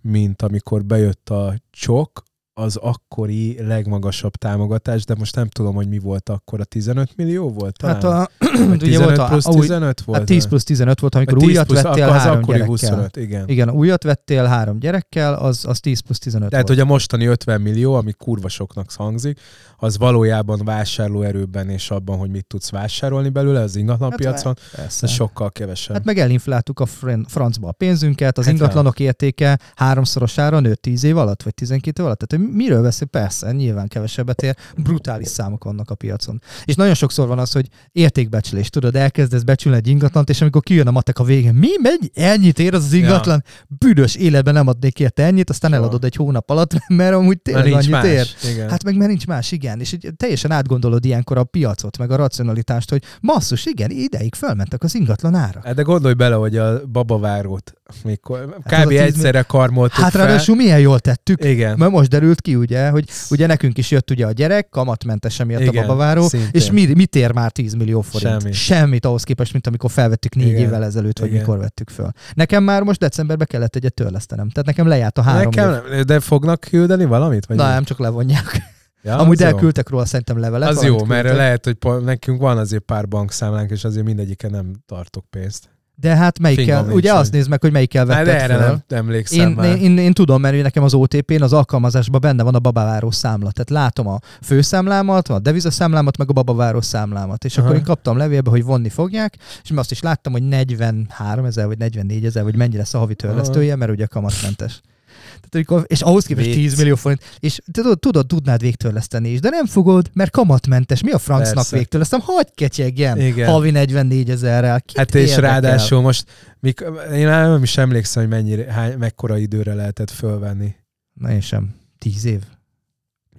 mint amikor bejött a csok, az akkori legmagasabb támogatás, de most nem tudom, hogy mi volt akkor, a 15 millió volt talán? Hát a, Vagy ugye volt a, plusz a új, 15 volt? hát 10 plusz 15 volt, amikor Vagy 10 újat plusz, vettél az három akkori gyerekkel. 25, igen. Igen, újat vettél három gyerekkel, az, az 10 plusz 15 Tehát, volt. hogy a mostani 50 millió, ami kurva soknak hangzik, az valójában vásárlóerőben és abban, hogy mit tudsz vásárolni belőle az ingatlanpiacon, Persze. ez sokkal kevesebb. Hát meg elinfláltuk a fran- francba a pénzünket, az Hát ingatlanok értéke háromszorosára nőtt 10 év alatt, vagy 12 év alatt. Tehát hogy miről beszél? Persze, nyilván kevesebbet ér, brutális számok vannak a piacon. És nagyon sokszor van az, hogy értékbecslés, tudod, elkezdesz becsülni egy ingatlant, és amikor kijön a matek a végén, mi megy, ennyit ér az az ingatlan, büdös életben nem adnék érte ennyit, aztán Soha. eladod egy hónap alatt, mert amúgy Mert tényleg nincs annyit más. ér. Igen. Hát meg mert nincs más, igen. És teljesen átgondolod ilyenkor a piacot, meg a racionalitást, hogy masszus, igen, ideig fölmentek az ingatlan árak. Hát de gondolj bele, hogy a babavárót mikor, kb. 10 egyszerre karmoltuk Hát fel. ráadásul milyen jól tettük. Igen. Mert most derült ki, ugye, hogy ugye nekünk is jött ugye a gyerek, kamatmentesen miatt Igen, a babaváró, szintén. és mi, mit ér már 10 millió forint? Semmi. Semmit ahhoz képest, mint amikor felvettük négy Igen. évvel ezelőtt, vagy Igen. mikor vettük föl. Nekem már most decemberben kellett egyet törlesztenem. Tehát nekem lejárt a három Nekem év. nem, de fognak küldeni valamit? Vagy Na, nem csak levonják. ja, Amúgy az jó. elküldtek róla szerintem levelet. Az jó, mert küldtek. lehet, hogy nekünk van azért pár bankszámlánk, és azért mindegyiken nem tartok pénzt. De hát melyikkel, Fingom ugye azt nézd meg, hogy melyikkel Hát vetted erre föl. nem emlékszem Én, már. én, én, én, tudom, mert nekem az OTP-n az alkalmazásban benne van a babaváró számla. Tehát látom a főszámlámat, a devizaszámlámat, meg a babaváró számlámat. És Aha. akkor én kaptam levélbe, hogy vonni fogják, és azt is láttam, hogy 43 ezer, vagy 44 ezer, vagy mennyi lesz a havi törlesztője, mert ugye kamatmentes. Tehát, amikor, és ahhoz képest Vicc. 10 millió forint, és tudod, tudod, tudnád végtörleszteni is, de nem fogod, mert kamatmentes. Mi a francnak végtörlesztem? Hagyj ketyegjen, Igen. havi 44 ezerrel. Kit Hát és ráadásul most, mik, én nem is emlékszem, hogy mennyire, hány, mekkora időre lehetett fölvenni. Na én sem. 10 év.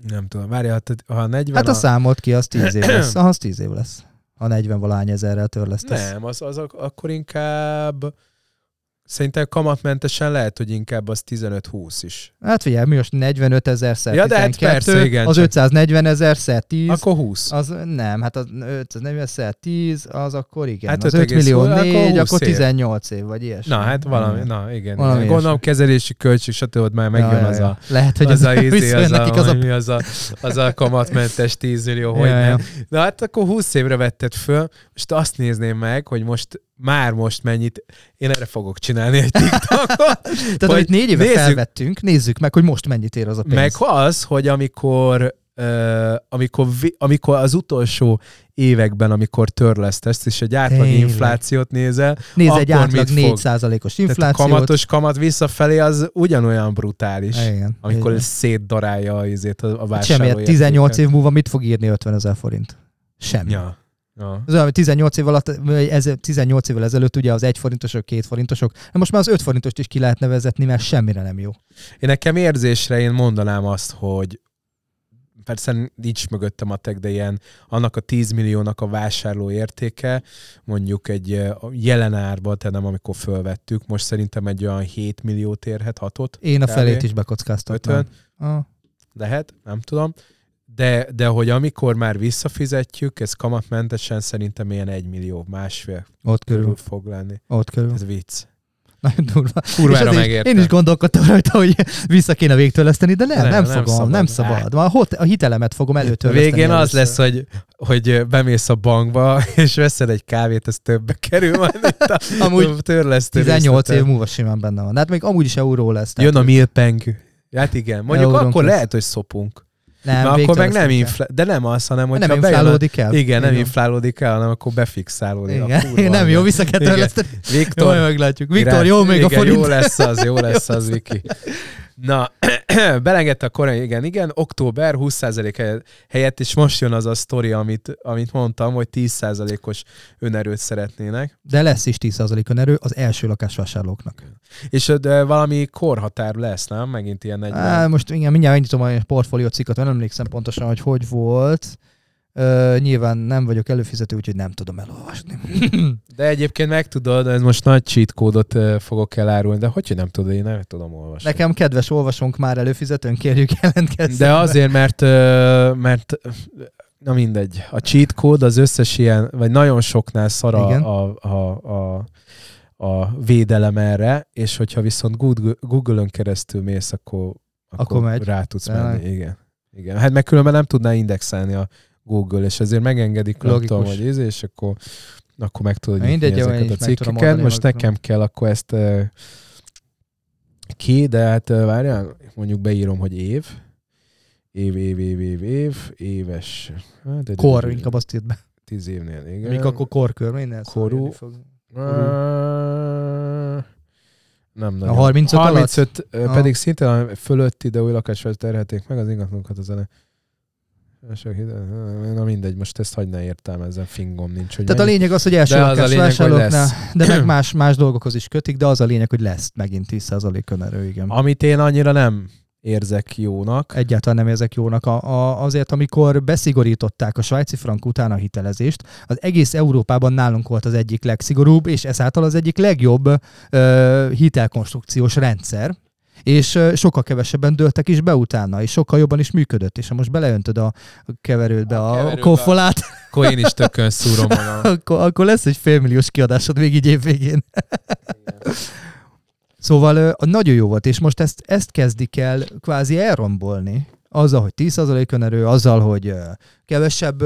Nem tudom. Várja, hát, ha 40 Hát a számolt ki, az 10 év lesz. Aha, az 10 év lesz. Ha 40 valány ezerrel törlesztesz. Nem, az, az ak- akkor inkább szerintem kamatmentesen lehet, hogy inkább az 15-20 is. Hát figyelj, mi most 45 ezer szer Ja, de hát 12, persze, igen, az csak- 540 ezer szer 10, Akkor 20. az nem, hát az 540 szer 10, az akkor igen. Hát az 5,20, 5 millió akkor 4, 20 akkor év. 18 év, vagy ilyesmi. Na, hát valami, Igen. na igen. Valami igen. Gondolom ilyesmi. kezelési költség, stb. már megjön Ja, ja, az a Lehet, hogy az az, a, visszajön az, a, az a... mi az, a, az a kamatmentes 10 millió, hogy Ja, ja. nem. Na hát akkor 20 évre vetted föl, most azt nézném meg, hogy most már most mennyit, én erre fogok csinálni egy TikTokot, Tehát Vagy amit négy éve nézzük- felvettünk, nézzük meg, hogy most mennyit ér az a pénz. meg az, hogy amikor Uh, amikor, amikor az utolsó években, amikor törlesztesz, és egy átlag Tényleg. inflációt nézel, Nézd egy átlag mit fog? 4%-os tehát a inflációt. kamatos kamat visszafelé az ugyanolyan brutális, Igen. amikor igen. szétdarálja a, izét, a, vásárló Semmi, 18 év múlva mit fog írni 50 ezer forint? Semmi. Ja. Ja. Az olyan, hogy 18 év alatt, ez, 18 évvel ezelőtt ugye az 1 forintosok, 2 forintosok, de most már az 5 forintost is ki lehet nevezetni, mert semmire nem jó. Én nekem érzésre én mondanám azt, hogy persze nincs mögöttem a tech, de ilyen annak a 10 milliónak a vásárló értéke, mondjuk egy jelen árban, tehát nem amikor fölvettük, most szerintem egy olyan 7 milliót érhet, 6-ot, Én a felét is bekockáztatnám. 50, Ah, lehet, nem tudom. De, de hogy amikor már visszafizetjük, ez kamatmentesen szerintem ilyen 1 millió, másfél ott körül. körül fog lenni. Ott körül. Ez vicc. Nagyon durva. Kurvára megértem. Én is gondolkodtam rajta, hogy vissza kéne végtörleszteni, de nem, Nem, nem, nem fogom, szabad. nem szabad. Hot, a hitelemet fogom előtörleszteni. végén az először. lesz, hogy, hogy bemész a bankba, és veszel egy kávét, ez többbe kerül majd, mint a Amúgy törlesztő 18 részleten. év múlva simán benne van. De Hát még amúgy is euró lesz. Jön a milpeng. Hát igen, mondjuk Eurónk akkor lesz. lehet, hogy szopunk. Nem, Mert akkor meg nem inflá... De nem az, hanem hogy nem bejön a... inflálódik el. Igen, nem Igen. inflálódik el, hanem akkor befixálódik. A Igen. kurva nem jó, vissza kell törleszteni. Jó, Viktor, meglátjuk. Viktor, jó még a igen, forint. Jó lesz az, jó lesz az, Viki. Na, belengedte a korai, igen, igen, október 20% helyett- és most jön az a sztori, amit, amit mondtam, hogy 10%-os önerőt szeretnének. De lesz is 10% önerő az első lakásvásárlóknak. És de valami korhatár lesz, nem? Megint ilyen 40. Á, most igen, mindjárt megnyitom a portfólió cikket, nem emlékszem pontosan, hogy hogy volt. Ö, nyilván nem vagyok előfizető, úgyhogy nem tudom elolvasni. De egyébként meg tudod, ez most nagy cheat kódot fogok elárulni, de hogy hogy nem tudod, én nem tudom olvasni. Nekem kedves olvasónk már előfizetőn, kérjük jelentkezzen. De azért, mert, mert na mindegy, a cheat kód az összes ilyen, vagy nagyon soknál szar a, a, a, a, a védelem erre, és hogyha viszont Google- Google-ön keresztül mész, akkor, akkor, Akkor megy. rá tudsz menni. Igen. Igen. Hát meg különben nem tudná indexelni a Google, és ezért megengedik, tudom, hogy ez, és akkor, akkor meg tudod nyitni mindegy, ezeket a cikkeket. Most nekem kell akkor ezt ö, ki, de hát várjál, mondjuk beírom, hogy év. Év, év, év, év, év, éves. Hát, de- Kor, de- inkább azt írd be. Tíz évnél, igen. Mik akkor korkör, minden Korú. fog. Uh, nem, nem. A 35 alatt? 35 alatt? Ah. pedig szinte a fölötti, de új lakásra terhelték meg az ingatlanokat a zene. Na mindegy, most ezt hagyd ne értelmezem, fingom nincs. Hogy Tehát a lényeg az, hogy első De az a lényeg, vásárlóknál, de meg más, más dolgokhoz is kötik, de az a lényeg, hogy lesz megint 10% önerő, igen. Amit én annyira nem érzek jónak. Egyáltalán nem érzek jónak. A, a, azért, amikor beszigorították a svájci frank után a hitelezést, az egész Európában nálunk volt az egyik legszigorúbb, és ezáltal az egyik legjobb ö, hitelkonstrukciós rendszer, és sokkal kevesebben dőltek is be utána, és sokkal jobban is működött, és ha most beleöntöd a keverődbe a, a koffolát, akkor én is tökön szúrom akkor, akkor lesz egy félmilliós kiadásod még így évvégén. Szóval nagyon jó volt, és most ezt, ezt kezdik el kvázi elrombolni, azzal, hogy 10% önerő, azzal, hogy kevesebb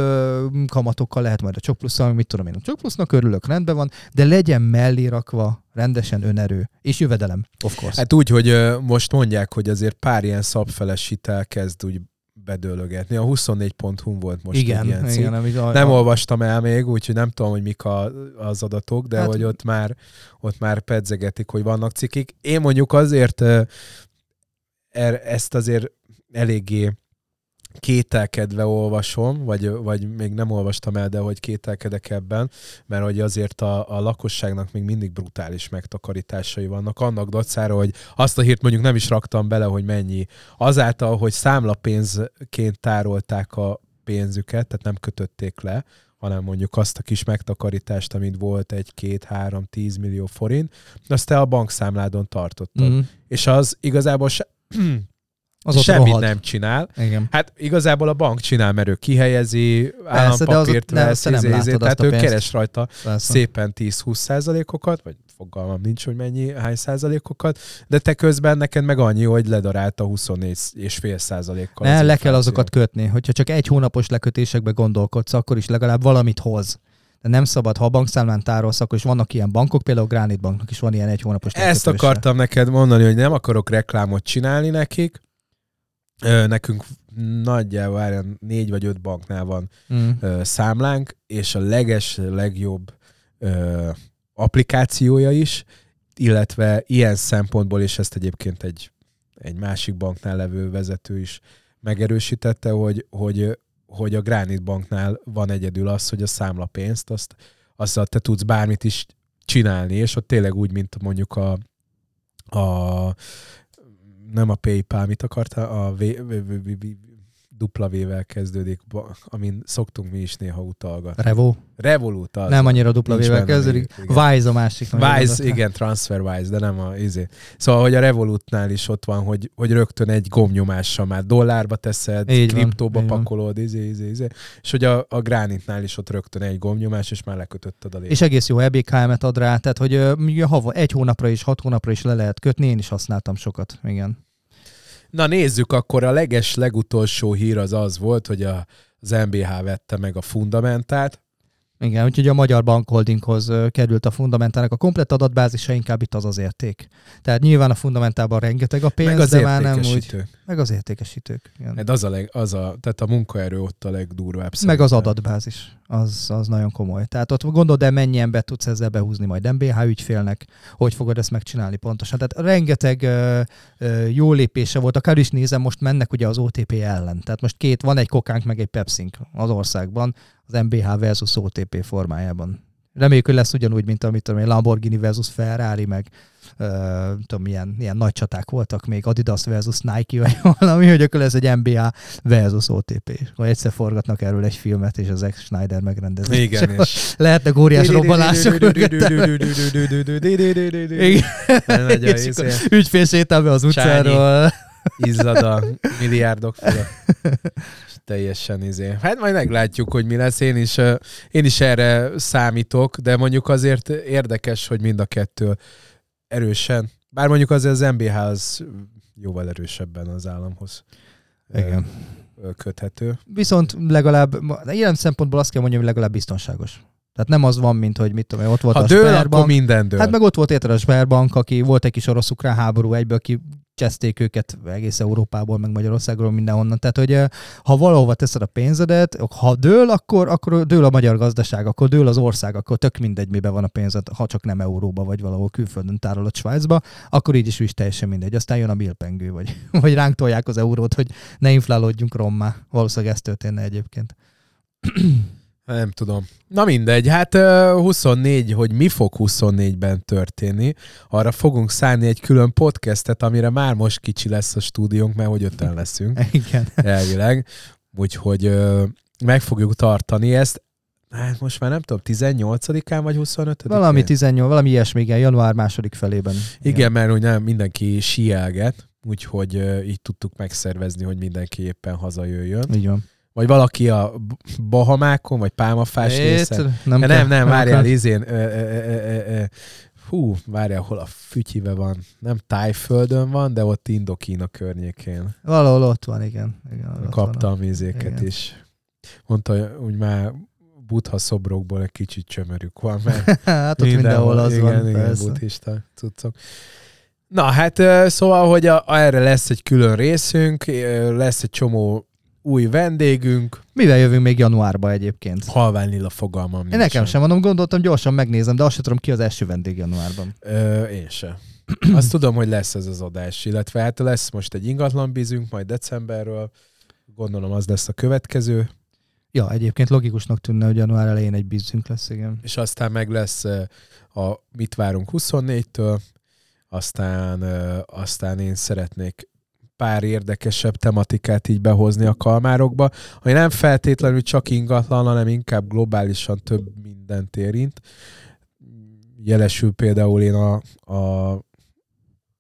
kamatokkal lehet majd a pluszal, mit tudom én, a Csok plusznak örülök, rendben van, de legyen mellé rakva rendesen önerő, és jövedelem, of course. Hát úgy, hogy most mondják, hogy azért pár ilyen szabfeles hitel kezd úgy bedőlögetni. A 24.hu volt most igen, ilyen cikk. igen, amit Nem a... olvastam el még, úgyhogy nem tudom, hogy mik a, az adatok, de hát, hogy ott már, ott már pedzegetik, hogy vannak cikik. Én mondjuk azért er, ezt azért eléggé kételkedve olvasom, vagy, vagy még nem olvastam el, de hogy kételkedek ebben, mert hogy azért a, a lakosságnak még mindig brutális megtakarításai vannak, annak dacára, hogy azt a hírt mondjuk nem is raktam bele, hogy mennyi. Azáltal, hogy számlapénzként tárolták a pénzüket, tehát nem kötötték le, hanem mondjuk azt a kis megtakarítást, amit volt egy, két, három, tíz millió forint, azt te a bankszámládon tartottad. Mm. És az igazából se, az semmit rohad. nem csinál. Igen. Hát igazából a bank csinál, mert ő kihelyezi, állampapírt vesz, nem izé, izé, tehát ő keres rajta Persze. szépen 10-20 százalékokat, vagy fogalmam nincs, hogy mennyi, hány százalékokat, de te közben neked meg annyi, hogy ledarálta 24 és fél százalékkal. Ne, le kell azokat kötni. Hogyha csak egy hónapos lekötésekbe gondolkodsz, akkor is legalább valamit hoz de nem szabad, ha a bankszámlán tárolsz, akkor is vannak ilyen bankok, például a Granite Banknak is van ilyen egy hónapos Ezt akartam neked mondani, hogy nem akarok reklámot csinálni nekik, nekünk nagyjából várján, négy vagy öt banknál van mm. számlánk, és a leges, legjobb ö, applikációja is, illetve ilyen szempontból, és ezt egyébként egy, egy másik banknál levő vezető is megerősítette, hogy, hogy, hogy a Granite Banknál van egyedül az, hogy a számlapénzt, azt, azzal te tudsz bármit is csinálni, és ott tényleg úgy, mint mondjuk a, a nem a PayPal, mit akartál? A v, v, v, v, v, dupla V-vel kezdődik, amin szoktunk mi is néha utalgatni. Revo? Revolut az. Nem annyira dupla V-vel kezdődik. Wise a másik. Wise, igen, TransferWise, de nem a izé. Szóval, hogy a Revolutnál is ott van, hogy, hogy rögtön egy gomnyomással már dollárba teszed, Így kriptóba van, pakolod, izé, izé, izé. És hogy a, a Granitnál is ott rögtön egy gomnyomás, és már lekötötted a lépet. És egész jó EBKM-et ad rá, tehát hogy hava, egy hónapra is, hat hónapra is le lehet kötni, én is használtam sokat, igen. Na nézzük, akkor a leges legutolsó hír az az volt, hogy a, az MBH vette meg a fundamentát, igen, úgyhogy a Magyar Bankholdinghoz került a fundamentának a komplet adatbázisa, inkább itt az az érték. Tehát nyilván a fundamentában rengeteg a pénz, meg az de már nem úgy. Meg az értékesítők. Igen. Hát az a, leg, az a, tehát a munkaerő ott a legdurvább. Meg az adatbázis, az, az nagyon komoly. Tehát ott gondolod, de mennyi embert tudsz ezzel behúzni majd MBH ügyfélnek, hogy fogod ezt megcsinálni pontosan. Tehát rengeteg ö, ö, jó lépése volt, akár is nézem, most mennek ugye az OTP ellen. Tehát most két, van egy kokánk, meg egy pepsink az országban, az MBH versus OTP formájában. Reméljük, hogy lesz ugyanúgy, mint amit tudom, Lamborghini versus Ferrari, meg uh, tudom, milyen, milyen nagy csaták voltak még, Adidas versus Nike, vagy valami, hogy akkor lesz egy MBA versus OTP. Vagy egyszer forgatnak erről egy filmet, és az ex Schneider megrendezni. Igen, és... Lehetnek óriás robbanások. Ügyfél sétál be az utcáról. Izzad a milliárdok felett teljesen izé. Hát majd meglátjuk, hogy mi lesz. Én is, én is erre számítok, de mondjuk azért érdekes, hogy mind a kettő erősen. Bár mondjuk azért az MBH az jóval erősebben az államhoz. Igen. köthető. Viszont legalább, ilyen szempontból azt kell mondjam, hogy legalább biztonságos. Tehát nem az van, mint hogy mit tudom, ott volt ha a dől, Sperbank. akkor minden dől. Hát meg ott volt érted a Sperbank, aki volt egy kis orosz-ukrán háború egyből, aki cseszték őket egész Európából, meg Magyarországról, mindenhonnan. Tehát, hogy ha valahova teszed a pénzedet, ha dől, akkor, akkor dől a magyar gazdaság, akkor dől az ország, akkor tök mindegy, mibe van a pénzed, ha csak nem euróba, vagy valahol külföldön tárolod Svájcba, akkor így is is teljesen mindegy. Aztán jön a bilpengő, vagy, vagy ránk tolják az eurót, hogy ne inflálódjunk rommá. Valószínűleg ez történne egyébként. Nem tudom. Na mindegy, hát ö, 24, hogy mi fog 24-ben történni, arra fogunk szállni egy külön podcastet, amire már most kicsi lesz a stúdiónk, mert hogy öten leszünk Igen. elvileg. Úgyhogy meg fogjuk tartani ezt. Hát most már nem tudom, 18-án vagy 25 Valami 18, valami ilyesmi, igen, január második felében. Igen, mert úgy nem mindenki sielget, úgyhogy így tudtuk megszervezni, hogy mindenki éppen hazajöjjön. Így van. Vagy valaki a Bahamákon, vagy Pálmafás részen. Nem, nem, nem, várjál, izén. Ö, ö, ö, ö, ö, hú, várjál, hol a fütyive van. Nem Tájföldön van, de ott Indokína környékén. Valahol ott van, igen. igen Kaptam van. izéket Igen. is. Mondta, hogy már buddha szobrokból egy kicsit csömörük van, mert hát ott mindenhol az igen, van, igen, persze. buddhista cuccok. Na hát szóval, hogy a, erre lesz egy külön részünk, lesz egy csomó új vendégünk, Mivel jövünk még januárba egyébként? halvány lila fogalmam Én nekem sem mondom, gondoltam, gyorsan megnézem, de azt sem tudom, ki az első vendég januárban. Ö, én sem. Azt tudom, hogy lesz ez az adás, illetve hát lesz most egy ingatlan bízünk, majd decemberről. Gondolom az lesz a következő, Ja, egyébként logikusnak tűnne, hogy január elején egy bízünk lesz, igen. és aztán meg lesz a Mit várunk 24-től, aztán, aztán én szeretnék pár érdekesebb tematikát így behozni a kalmárokba, ami nem feltétlenül csak ingatlan, hanem inkább globálisan több mindent érint. Jelesül például én a, a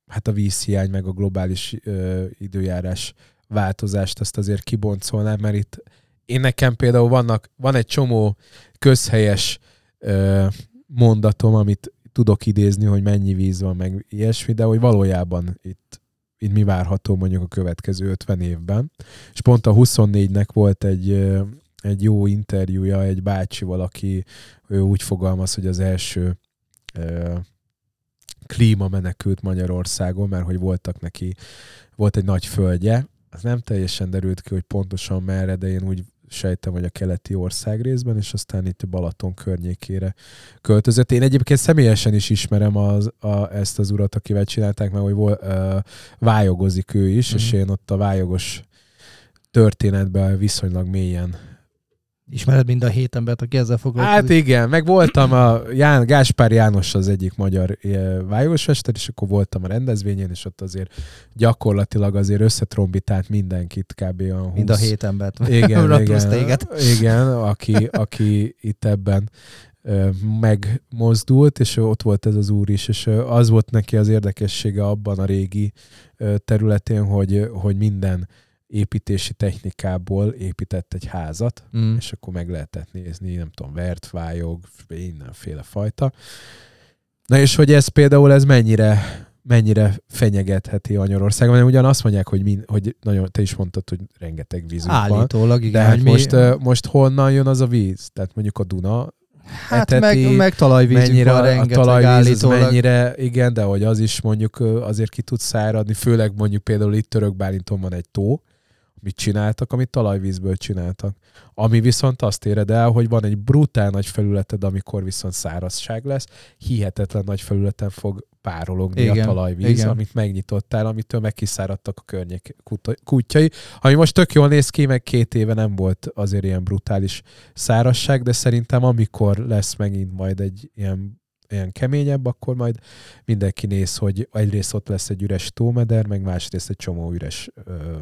hát a vízhiány, meg a globális ö, időjárás változást, azt azért kiboncolnám, mert itt én nekem például vannak, van egy csomó közhelyes ö, mondatom, amit tudok idézni, hogy mennyi víz van, meg ilyesmi, de hogy valójában itt, itt mi várható mondjuk a következő 50 évben. És pont a 24-nek volt egy, egy jó interjúja egy bácsival, aki ő úgy fogalmaz, hogy az első klíma menekült Magyarországon, mert hogy voltak neki, volt egy nagy földje, az nem teljesen derült ki, hogy pontosan merre, de én úgy sejtem, hogy a keleti ország részben, és aztán itt Balaton környékére költözött. Én egyébként személyesen is ismerem az, a, ezt az urat, akivel csinálták, mert hogy vol, ö, vályogozik ő is, Mhm. és én ott a vályogos történetben viszonylag mélyen Ismered mind a hét embert, aki ezzel foglalkozik? Hát igen, meg voltam a Ján, Gáspár János az egyik magyar vályogosmester, és akkor voltam a rendezvényen, és ott azért gyakorlatilag azért összetrombitált mindenkit kb. olyan 20, mind a hét embert. igen, igen, téged. igen aki, aki itt ebben megmozdult, és ott volt ez az úr is, és az volt neki az érdekessége abban a régi területén, hogy, hogy minden építési technikából épített egy házat, Mm. és akkor meg lehetett nézni, nem tudom, vert, vályog, mindenféle fajta. Na és hogy ez például ez mennyire mennyire fenyegetheti Magyarországon, mert ugyan azt mondják, hogy, min, hogy nagyon, te is mondtad, hogy rengeteg vízünk van. Állítólag, igen. De hát mi- most, most honnan jön az a víz? Tehát mondjuk a Duna hát eteti, meg, meg talajvízünk mennyire van a rengeteg talajvíz az állítólag. mennyire, igen, de hogy az is mondjuk azért ki tud száradni, főleg mondjuk például itt Török Bálinton van egy tó, amit csináltak, amit talajvízből csináltak. Ami viszont azt éred el, hogy van egy brutál nagy felületed, amikor viszont szárazság lesz, hihetetlen nagy felületen fog párologni Igen, a talajvíz, igen. amit megnyitottál, amitől meg kiszáradtak a környék kut- kutyai. Ami most tök jól néz ki, meg két éve nem volt azért ilyen brutális szárazság, de szerintem amikor lesz megint majd egy ilyen ilyen keményebb, akkor majd mindenki néz, hogy egyrészt ott lesz egy üres tómeder, meg másrészt egy csomó üres ö,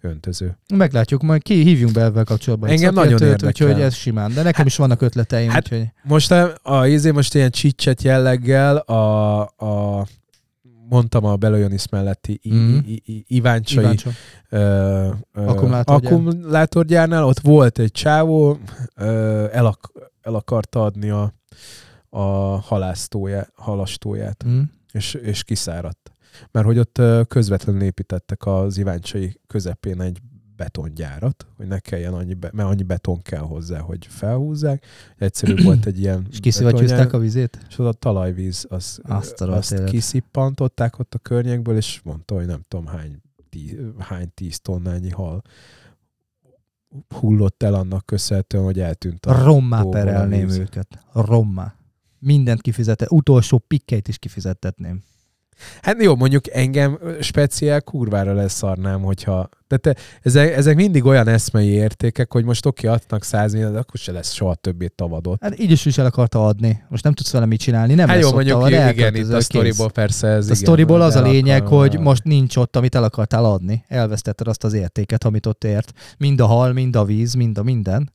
öntöző. Meglátjuk, majd ki hívjunk be ebben kapcsolatban. Engem nagyon érdekel. Úgyhogy ez simán. De nekem is vannak ötleteim, hát- úgyhogy... Most a, izé most ilyen csicset jelleggel a, a mondtam a Belojonis melletti I- Mhm. I- I- Iváncsai Iváncsa. ö, ö, Akkumulátorgyár. akkumulátorgyárnál, ott volt egy csávó, ö, el, ak- el akarta adni a, a halásztóját, halastóját, Mm. és, és kiszáradt. Mert hogy ott közvetlenül építettek az Iváncsai közepén egy betongyárat, hogy ne kelljen annyi, be, mert annyi beton kell hozzá, hogy felhúzzák. Egyszerűbb volt egy ilyen És kiszivattyúzták a vizét? és az a talajvíz, az, Azt azt élet. kiszippantották ott a környékből, és mondta, hogy nem tudom hány, tí, hány tíz tonnányi hal hullott el annak köszönhetően, hogy eltűnt a Rommá perelném őket. Rommá. Mindent kifizette. Utolsó pikkeit is kifizettetném. Hát jó, mondjuk engem speciál kurvára leszarnám, hogyha... Tehát ezek, ezek mindig olyan eszmei értékek, hogy most oké, adnak 100 millió, de akkor se lesz soha többé tavadot. Hát így is is el akarta adni. Most nem tudsz vele mit csinálni, nem Hát lesz jó, mondjuk tavad, igen, elköltözöl, itt a kész. sztoriból persze ez A igen, sztoriból az a lényeg, akar- hogy most nincs ott, amit el akartál adni. Elvesztetted azt az értéket, amit ott ért. Mind a hal, mind a víz, mind a minden.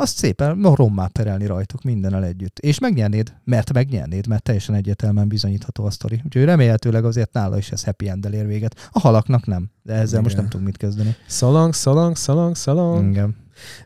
Azt szépen rommá perelni rajtuk mindennel együtt. És megnyernéd, mert megnyernéd, mert teljesen egyértelműen bizonyítható a sztori. Úgyhogy remélhetőleg azért nála is ez happy end ér véget. A halaknak nem, de ezzel Igen. most nem tudunk mit kezdeni. Szalang, szalang, szalang, szalang. Igen.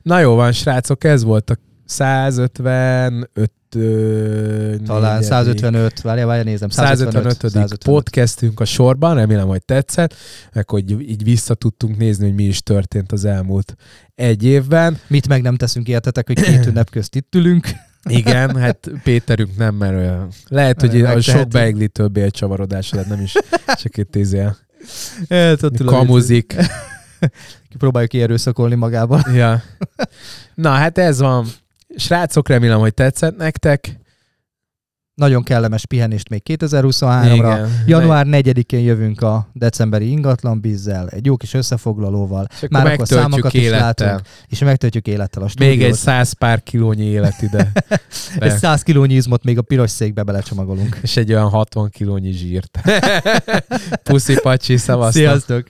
Na jó van, srácok, ez volt a 155 ö, Talán negyedik- 155, várjál, várjál, nézem. 155. 155. podcastünk a sorban, remélem, hogy tetszett, meg hogy így vissza tudtunk nézni, hogy mi is történt az elmúlt egy évben. Mit meg nem teszünk, értetek, hogy két ünnep közt itt ülünk. Igen, hát Péterünk nem, mert olyan. Lehet, hogy a sok beiglitől bélcsavarodás lett, nem is csak itt izél. Kamuzik. Próbáljuk kierőszakolni magával. Ja. Na, hát ez van. Srácok, remélem, hogy tetszett nektek. Nagyon kellemes pihenést még 2023-ra. Igen. Január 4-én jövünk a decemberi ingatlan bizzel, egy jó kis összefoglalóval, És Már akkor számokat is élettel. látunk. és megtöltjük élettel a stúdiót. Még egy száz pár kilónyi élet ide. Egy 100 kilónyi izmot még a piros székbe belecsomagolunk. És egy olyan 60 kilónyi zsírt. Puszi pacsi, szavaztok. Sziasztok!